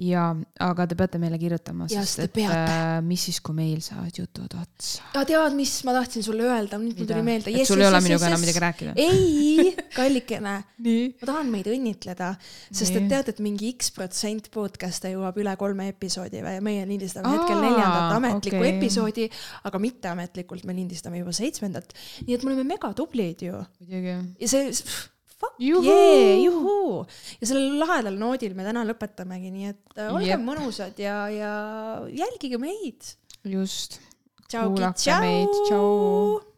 ja, aga te peate meile kirjutama, sest et peate. äh, mis siis, kui meil saavad jutud otsa. aga tead, mis ma tahtsin sulle öelda, nüüd mul tuli meelde. et sul ei ole minuga enam midagi rääkida? ei, *laughs* kallikene, ma tahan meid õnnitleda, sest et tead, et mingi X protsent podcast'e jõuab üle kolme episoodi või meie lindistame Aa, hetkel neljandat ametlikku okei. episoodi, aga mitteametlikult me lindistame juba seitsmendat. nii et me oleme megatublid ju ja see, fuck Juhuu! yeah, juhuu. ja sellel lahedal noodil me täna lõpetamegi, nii et äh, olge Jep. mõnusad ja, ja jälgige meid. just. Kuulake meid, tšau..